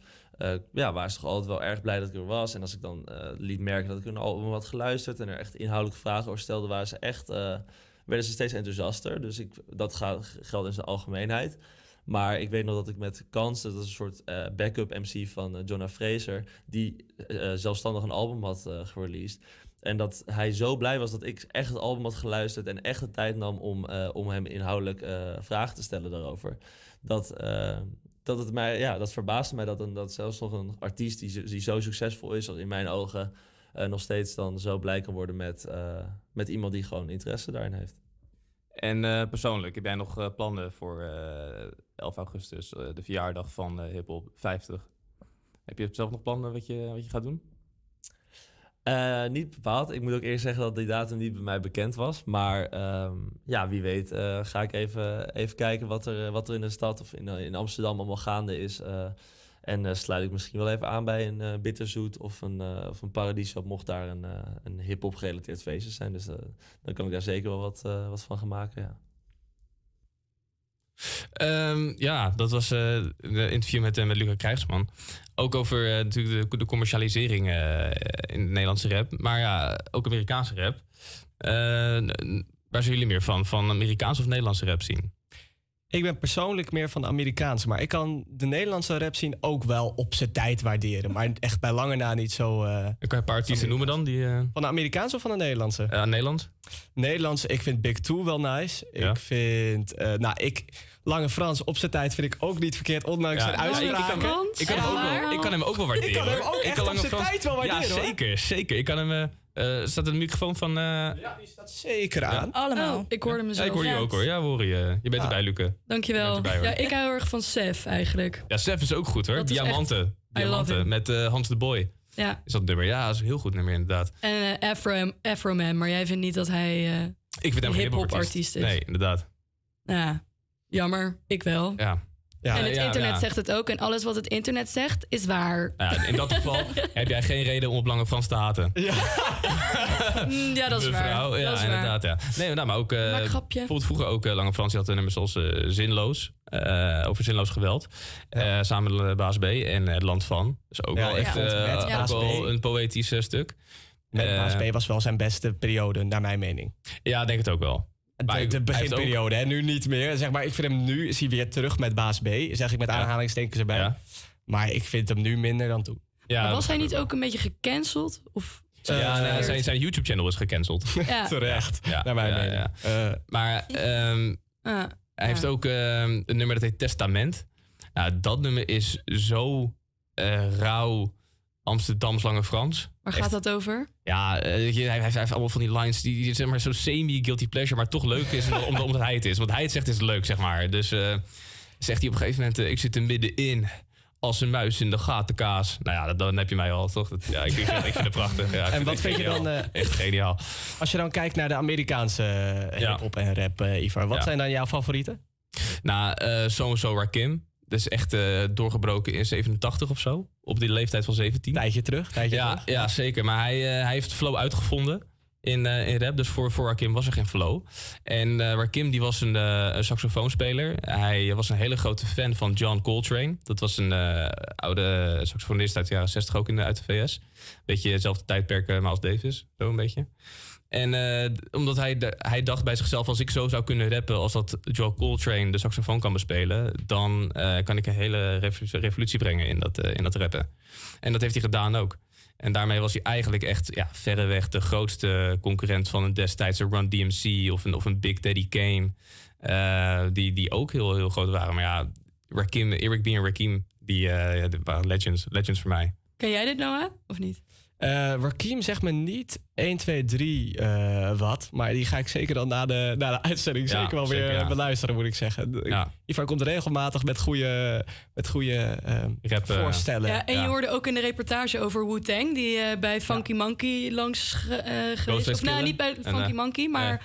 Ja, waren ze toch altijd wel erg blij dat ik er was. En als ik dan liet merken dat ik hun album had geluisterd en er echt inhoudelijke vragen over stelde, waren ze echt, werden ze steeds enthousiaster. Dus ik, dat gaat, geldt in zijn algemeenheid. Maar ik weet nog dat ik met Kans, dat is een soort eh, backup MC van eh, Jonah Fraser, die eh, zelfstandig een album had gereleased. En dat hij zo blij was dat ik echt het album had geluisterd en echt de tijd nam om, om hem inhoudelijk vragen te stellen daarover. Dat, dat het mij, ja, dat verbaasde mij dat, een, dat zelfs nog een artiest die, die zo succesvol is, in mijn ogen, nog steeds dan zo blij kan worden met, met iemand die gewoon interesse daarin heeft. En eh, persoonlijk, heb jij nog eh, plannen voor eh 11 augustus, eh, de verjaardag van eh Hip Hop 50? Heb je zelf nog plannen wat je, wat je gaat doen? Niet bepaald. Ik moet ook eerst zeggen dat die datum niet bij mij bekend was. Maar ehm, ja, wie weet ga ik even, even kijken wat er, wat er in de stad of in, in Amsterdam allemaal gaande is. En eh, sluit ik misschien wel even aan bij een eh, Bitterzoet of een, eh of een Paradiso, mocht daar een, een hip-hop gerelateerd feestje zijn. Dus dan kan ik daar zeker wel wat, wat van gaan maken. Ja. Ehm, ja, dat was een interview met, met Luca Krijgsman. Ook over natuurlijk de, de commercialisering in de Nederlandse rap. Maar ja, ook Amerikaanse rap. Waar zijn jullie meer van? Van Amerikaanse of Nederlandse rap zien? Ik ben persoonlijk meer van de Amerikaanse, maar ik kan de Nederlandse rap zien ook wel op zijn tijd waarderen. Maar echt bij lange na niet zo. eh kan je een paar artiesten noemen dan? Die, eh, Van de Amerikaanse of van de Nederlandse? Ja, Nederlands. Nederlandse, ik vind Big Two wel nice. Ja. Ik vind, eh, nou, ik, Lange Frans op zijn tijd vind ik ook niet verkeerd, ondanks zijn Ja, ik- ik kan- uitspraken. Ik kan, hem ook wel, ik kan hem ook wel waarderen. Ik kan hem ook echt op zijn tijd wel waarderen, Ja, hoor. zeker. Zeker. Ik kan hem... eh, eh, staat een microfoon van... eh, Ja, die staat zeker aan. Allemaal. Oh, ik hoorde Ja, mezelf. ik hoor je ook hoor. Ja, we horen je. Je bent erbij, Luke. Dankjewel. Erbij, hoor. ja, ik hou heel erg van Sef eigenlijk. Ja, Sef is ook goed hoor. Dat Diamanten. echt- Diamanten met eh, Hans de Boy. Ja. Is dat nummer? Ja, dat is een heel goed nummer inderdaad. En eh, Afro, Afro Man, maar jij vindt niet dat hij eh Ik vind hem geen hip-hop hip-hop artiest is. Nee, inderdaad. Ja, jammer. Ik wel. Ja. Ja, en het ja, internet ja. zegt het ook. En alles wat het internet zegt, is waar. Ja, in dat geval heb jij geen reden om op Lange Frans te haten. Mm, ja, dat is waar. Ja, dat is waar. inderdaad. Ja. Nee, nou, maar ook... eh, grapje. bijvoorbeeld vroeger ook eh, Lange Frans. Die had een nummer zoals eh, Zinloos. eh, over zinloos geweld. Eh, samen met Baas B en Het Land Van. Dus ook Ja, wel echt eh, ook wel een poëtisch stuk. Met Eh, Baas B was wel zijn beste periode, naar mijn mening. Ja, denk het ook wel. De, de beginperiode, hè? nu niet meer. Zeg maar, ik vind hem nu, is hij weer terug met Baas B. Zeg ik met aanhalingstekens erbij. Maar ik vind hem nu minder dan toen. Ja, maar was hij niet ook een beetje gecanceld? Of ja, nee, zijn, zijn YouTube-channel is gecanceld. Ja. Terecht, Ja, naar mijn ja, mening. ja. Eh, maar ehm, Ah, hij heeft ook ehm, een nummer dat heet Testament. Nou, dat nummer is zo eh rauw Amsterdams Lange Frans. Waar Echt- gaat dat over? Ja, eh, hij, hij, hij heeft allemaal van die lines die, die zeg maar zo semi-guilty pleasure, maar toch leuk is omdat, omdat hij het is. Want hij het zegt is leuk, zeg maar. Dus eh, zegt hij op een gegeven moment, eh, ik zit er middenin als een muis in de gatenkaas. Nou ja, dat- dan heb je mij al, toch? Dat, ja, ik, ik, vind, ik vind het prachtig. Ja, En wat vind je dan, eh, Echt geniaal. Als je dan kijkt naar de Amerikaanse Ja. hip-hop en rap, Ivar, wat Ja. zijn dan jouw favorieten? Nou, eh sowieso Rakim. Dat is echt eh, doorgebroken in 87 of zo. Op die leeftijd van 17. Tijdje terug, tijdje ja, terug. Ja, zeker. Maar hij, eh, hij heeft flow uitgevonden in, eh, in rap. Dus voor, voor Rakim was er geen flow. En Rakim die was een, een saxofoonspeler. Hij was een hele grote fan van John Coltrane. Dat was een oude saxofonist uit de jaren 60 ook in de, uit de VS. Beetje hetzelfde tijdperk Miles Davis. Zo een beetje. En eh, omdat hij, hij dacht bij zichzelf, als ik zo zou kunnen rappen als dat Joe Coltrane de saxofoon kan bespelen, dan eh, kan ik een hele revolutie, brengen in dat, eh, in dat rappen. En dat heeft hij gedaan ook. En daarmee was hij eigenlijk echt ja, verreweg de grootste concurrent van een destijdse Run DMC of een, of een Big Daddy Kane. die, die ook heel, heel groot waren. Maar ja, Rakim, Eric B. en Rakim, die, waren legends, legends voor mij. Ken jij dit, Noah? Of niet? Eh Rakim zegt me niet 1, 2, 3 eh, wat. Maar die ga ik zeker dan na de, na de uitzending Ja, zeker wel weer zeker, ja. beluisteren, moet ik zeggen. Ja. Ivar komt regelmatig met goede, met goede eh, Rap, eh, voorstellen. Ja, en je hoorde ook in de reportage over Wu-Tang, die eh, bij Funky Monkey langs ge- eh, geweest Of nou, niet bij En, Funky eh, Monkey, maar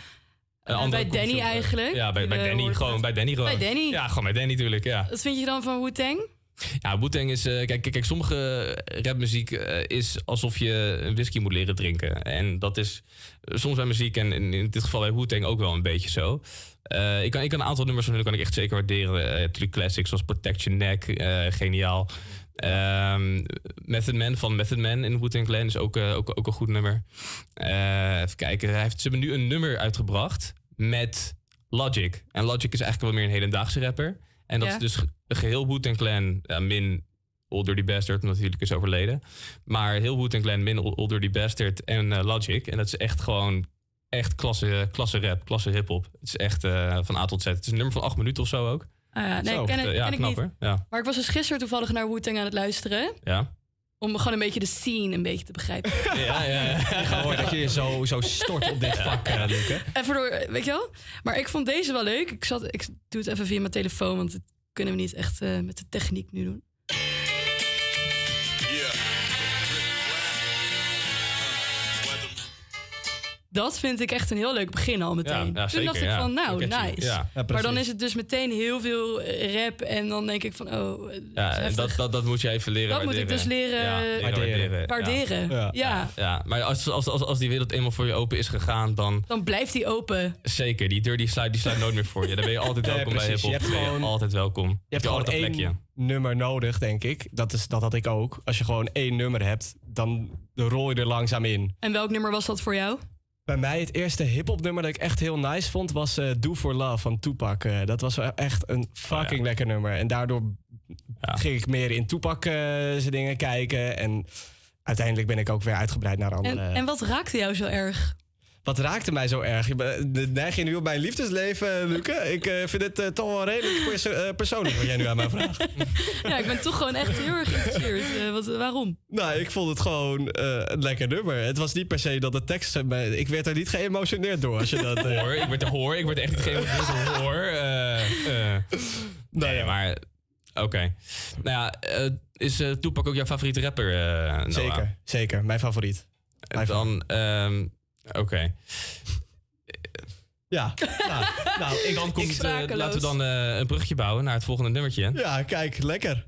eh, bij Danny eh, eigenlijk. Ja, bij, bij Danny gewoon. Bij Danny gewoon. Bij Danny. Ja, gewoon bij Danny natuurlijk, ja. Wat vind je dan van Wu-Tang? Ja, Wu-Tang is... eh, kijk, kijk, sommige rapmuziek eh, is alsof je een whisky moet leren drinken. En dat is eh, soms bij muziek en in, in dit geval bij Wu-Tang ook wel een beetje zo. Eh, ik, kan, ik kan een aantal nummers van hun kan ik echt zeker waarderen. Eh, natuurlijk classics zoals Protect Your Neck, eh, geniaal. Ehm, Method Man van Method Man in Wu-Tang Clan is ook, eh, ook, ook een goed nummer. Eh, even kijken, hij heeft, ze hebben nu een nummer uitgebracht met Logic. En Logic is eigenlijk wel meer een hedendaagse rapper. En dat Ja. is dus ge- geheel Wu-Tang Clan, ja, min Old Dirty Bastard, omdat hij natuurlijk is overleden. Maar heel Wu-Tang Clan, min Old Old Dirty Bastard en eh, Logic. En dat is echt gewoon echt klasse, klasse rap, klasse hip-hop. Het is echt eh, van A tot Z. Het is een nummer van acht minuten of zo ook. Ah, ja, nee, Zo, ken, ik- ja, ken ik knap, niet. Ja. Maar ik was dus gisteren toevallig naar Wu-Tang aan het luisteren. Ja. Om gewoon een beetje de scene een beetje te begrijpen. Ja, ja, ja. Gewoon dat je je zo, zo stort op dit vak, eh, Luke. Even door, weet je wel? Maar ik vond deze wel leuk. Ik, zat, ik doe het even via mijn telefoon, want dat kunnen we niet echt eh, met de techniek nu doen. Dat vind ik echt een heel leuk begin al meteen. Ja, ja, Toen dacht ik van, nou, nice. Ja. Ja, maar dan is het dus meteen heel veel eh, rap. En dan denk ik van, oh, eh, Ja, dat en dat, dat, dat moet je even leren Dat moet ik dus leren Ja, waarderen. waarderen. Ja. Ja. Ja, maar als, als, als, als die wereld eenmaal voor je open is gegaan, dan Dan blijft die open. zeker. Die deur die sluit, die sluit nooit meer voor je. Dan ben je altijd welkom bij precies. hip-hop. Je hebt Dan ben gewoon- altijd welkom. Je hebt gewoon altijd een plekje. nummer nodig, denk ik. Dat, is, dat had ik ook. Als je gewoon één nummer hebt, dan rol je er langzaam in. En welk nummer was dat voor jou? Bij mij het eerste hip-hop nummer dat ik echt heel nice vond was eh, Do for Love van Tupac. Eh, dat was wel echt een fucking lekker nummer. En daardoor ging ik meer in Tupac eh, zijn dingen kijken. En uiteindelijk ben ik ook weer uitgebreid naar andere. En, en wat raakte jou zo erg? Wat raakte mij zo erg? Neig je nu op mijn liefdesleven, Luke? Ik eh, vind het eh, toch wel redelijk perso- eh, persoonlijk wat jij nu aan mij vraagt. Ja, ik ben toch gewoon echt heel erg geïnteresseerd. Eh, wat, waarom? Nou, ik vond het gewoon eh, een lekker nummer. Het was niet per se dat de tekst... Ik werd er niet geëmotioneerd door als je dat... eh, Hoor, ik werd er hoor. Ik werd echt niet geëmotioneerd hoor. Eh, eh. nee, maar... Oké. Nou ja, eh, is Tupac ook jouw favoriete rapper, eh Noah? Zeker, zeker. Mijn favoriet. En dan... ehm, Oké. Ja, nou, nou ik, dan komt, eh, laten we dan eh, een brugje bouwen naar het volgende nummertje. Ja, kijk, lekker.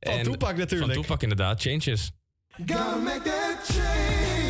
Van En- Tupac natuurlijk. Van Tupac inderdaad, Changes. Gotta make that change.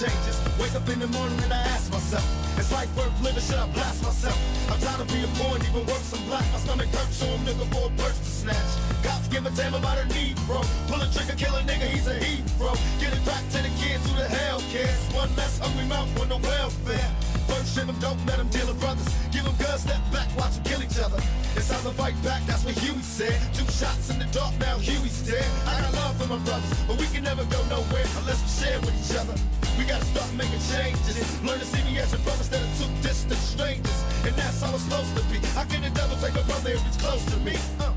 Changes. Wake up in the morning and I ask myself, is life worth living? Should I blast myself? I'm tired of being and even worse, I'm black. My stomach hurts, so I'm looking for a purse to snatch. Cops give a damn about a need, bro. Pull a trigger, kill a nigga, he's a heat, bro. Get it back to the kids who the hell cares. One less hungry mouth on the welfare. First ship them, don't let them deal with brothers. Give them guns, step back, watch them kill each other. It's time to fight back, that's what Huey said. Two shots in the dark, now Huey's dead. I got love for my brothers, but we can never go nowhere unless we share with each other. We gotta start making changes. Learn to see me as your brother instead of two distant strangers. And that's how it's supposed to be. How can the devil take a brother if it's close to me? Uh,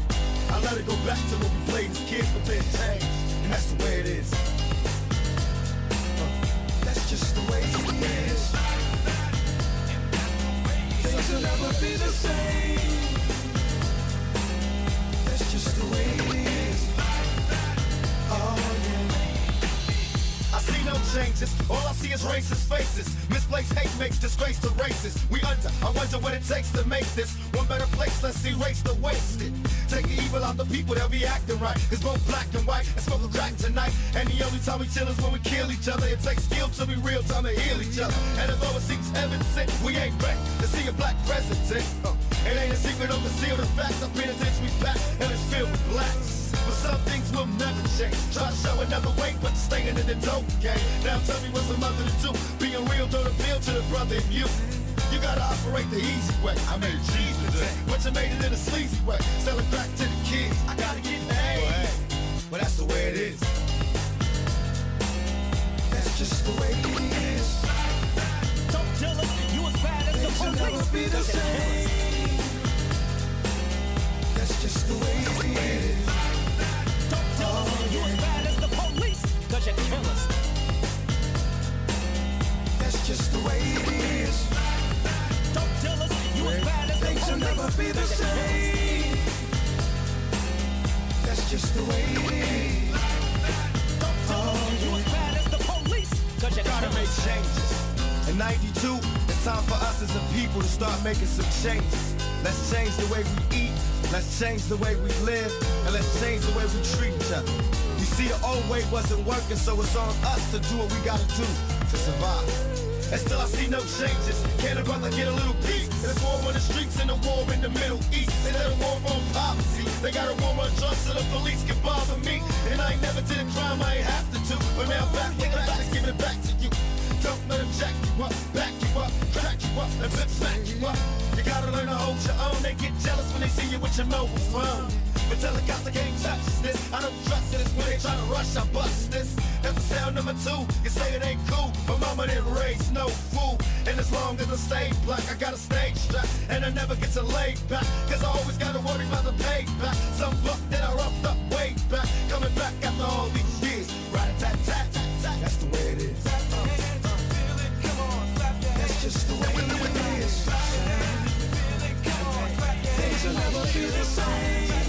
I let it go back to when we played as kids, but then changed. And that's the way it is. Uh, that's just the way it is. Things will never be the same. Changes. All I see is racist faces. Misplaced hate makes disgrace to races. We under. I wonder what it takes to make this one better place. Let's erase the wasted. Take the evil out the people, they'll be acting right. It's both black and white and smoke a crack tonight. And the only time we chill is when we kill each other. It takes skill to be real time to heal each other. And although it seems evident, we ain't ready to see a black president. Uh, it ain't a secret, don't conceal the facts. Our penitentiary's back and it's filled with blacks. But some things will never change. Try to show another way, but staying in the dope game. Now tell me what's a mother to do. Being real don't appeal to the brother in you. You gotta operate the easy way. I made cheese today, but you made it in a sleazy way. Selling crack to the kids. I gotta get paid. But that's the way it is. That's just the way it is. Don't tell us you as bad as the police. never be the same. That's just the way it is. You as bad as the police, cause you. That's just the way it is. Don't tell us. Things will never be the same. That's just the way it is. As bad as the you gotta make changes. In 92, it's time for us as a people to start making some changes. Let's change the way we eat, let's change the way we live, and let's change the way we treat each other. You see, the old way wasn't working, so it's on us to do what we gotta do to survive. And still I see no changes. Can a brother get a little peace? There's war on the streets and a war in the Middle East. They got a war on poverty. They got a war on drugs so the police can bother me. And I ain't never did a crime I ain't have to do. But now back with the facts, giving it back to you. Don't let them jack you up, back you up, crack you up, and flip smack you up. You gotta learn to hold your own. They get jealous when they see you with your mobile phone. But tell the cops they can't touch this. I don't trust it. It's when they try to rush, I bust this. That's the sound number two. You say it ain't cool, but mama didn't raise no fool. And as long as I stay black, I got a stage strap. And I never get to lay back. Cause I always gotta worry about the payback. Some buck that I roughed up way back. Coming back after all these years. Right tat tat tat tat. That's the way it is. Be the same.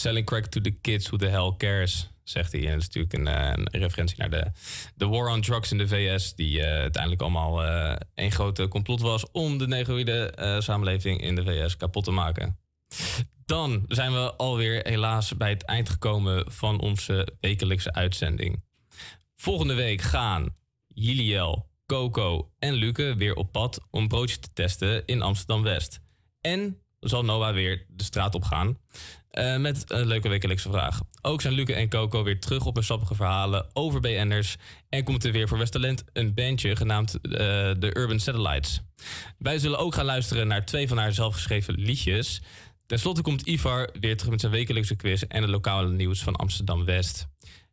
Selling crack to the kids, who the hell cares, zegt hij. En dat is natuurlijk een, eh, een referentie naar de, de war on drugs in de VS... die eh, uiteindelijk allemaal eh één grote complot was... om de negroïde samenleving in de VS kapot te maken. Dan zijn we alweer helaas bij het eind gekomen van onze wekelijkse uitzending. Volgende week gaan Jiliel, Coco en Luke weer op pad om broodjes te testen in Amsterdam-West. En zal Noah weer de straat op gaan eh, met een leuke wekelijkse vraag. Ook zijn Luke en Coco weer terug op hun sappige verhalen over BN'ers. En komt er weer voor Westerland een bandje genaamd eh, de Urban Satellites. Wij zullen ook gaan luisteren naar twee van haar zelfgeschreven liedjes. Ten slotte komt Ivar weer terug met zijn wekelijkse quiz en het lokale nieuws van Amsterdam-West.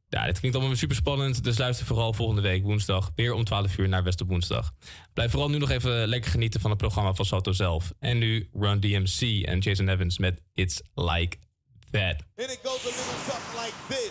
Ja, dit klinkt allemaal super spannend. Dus luister vooral volgende week woensdag weer om 12 uur naar West woensdag. Blijf vooral nu nog even lekker genieten van het programma van Salto zelf. En nu Run DMC en Jason Evans met It's Like That. And it goes a little something like this.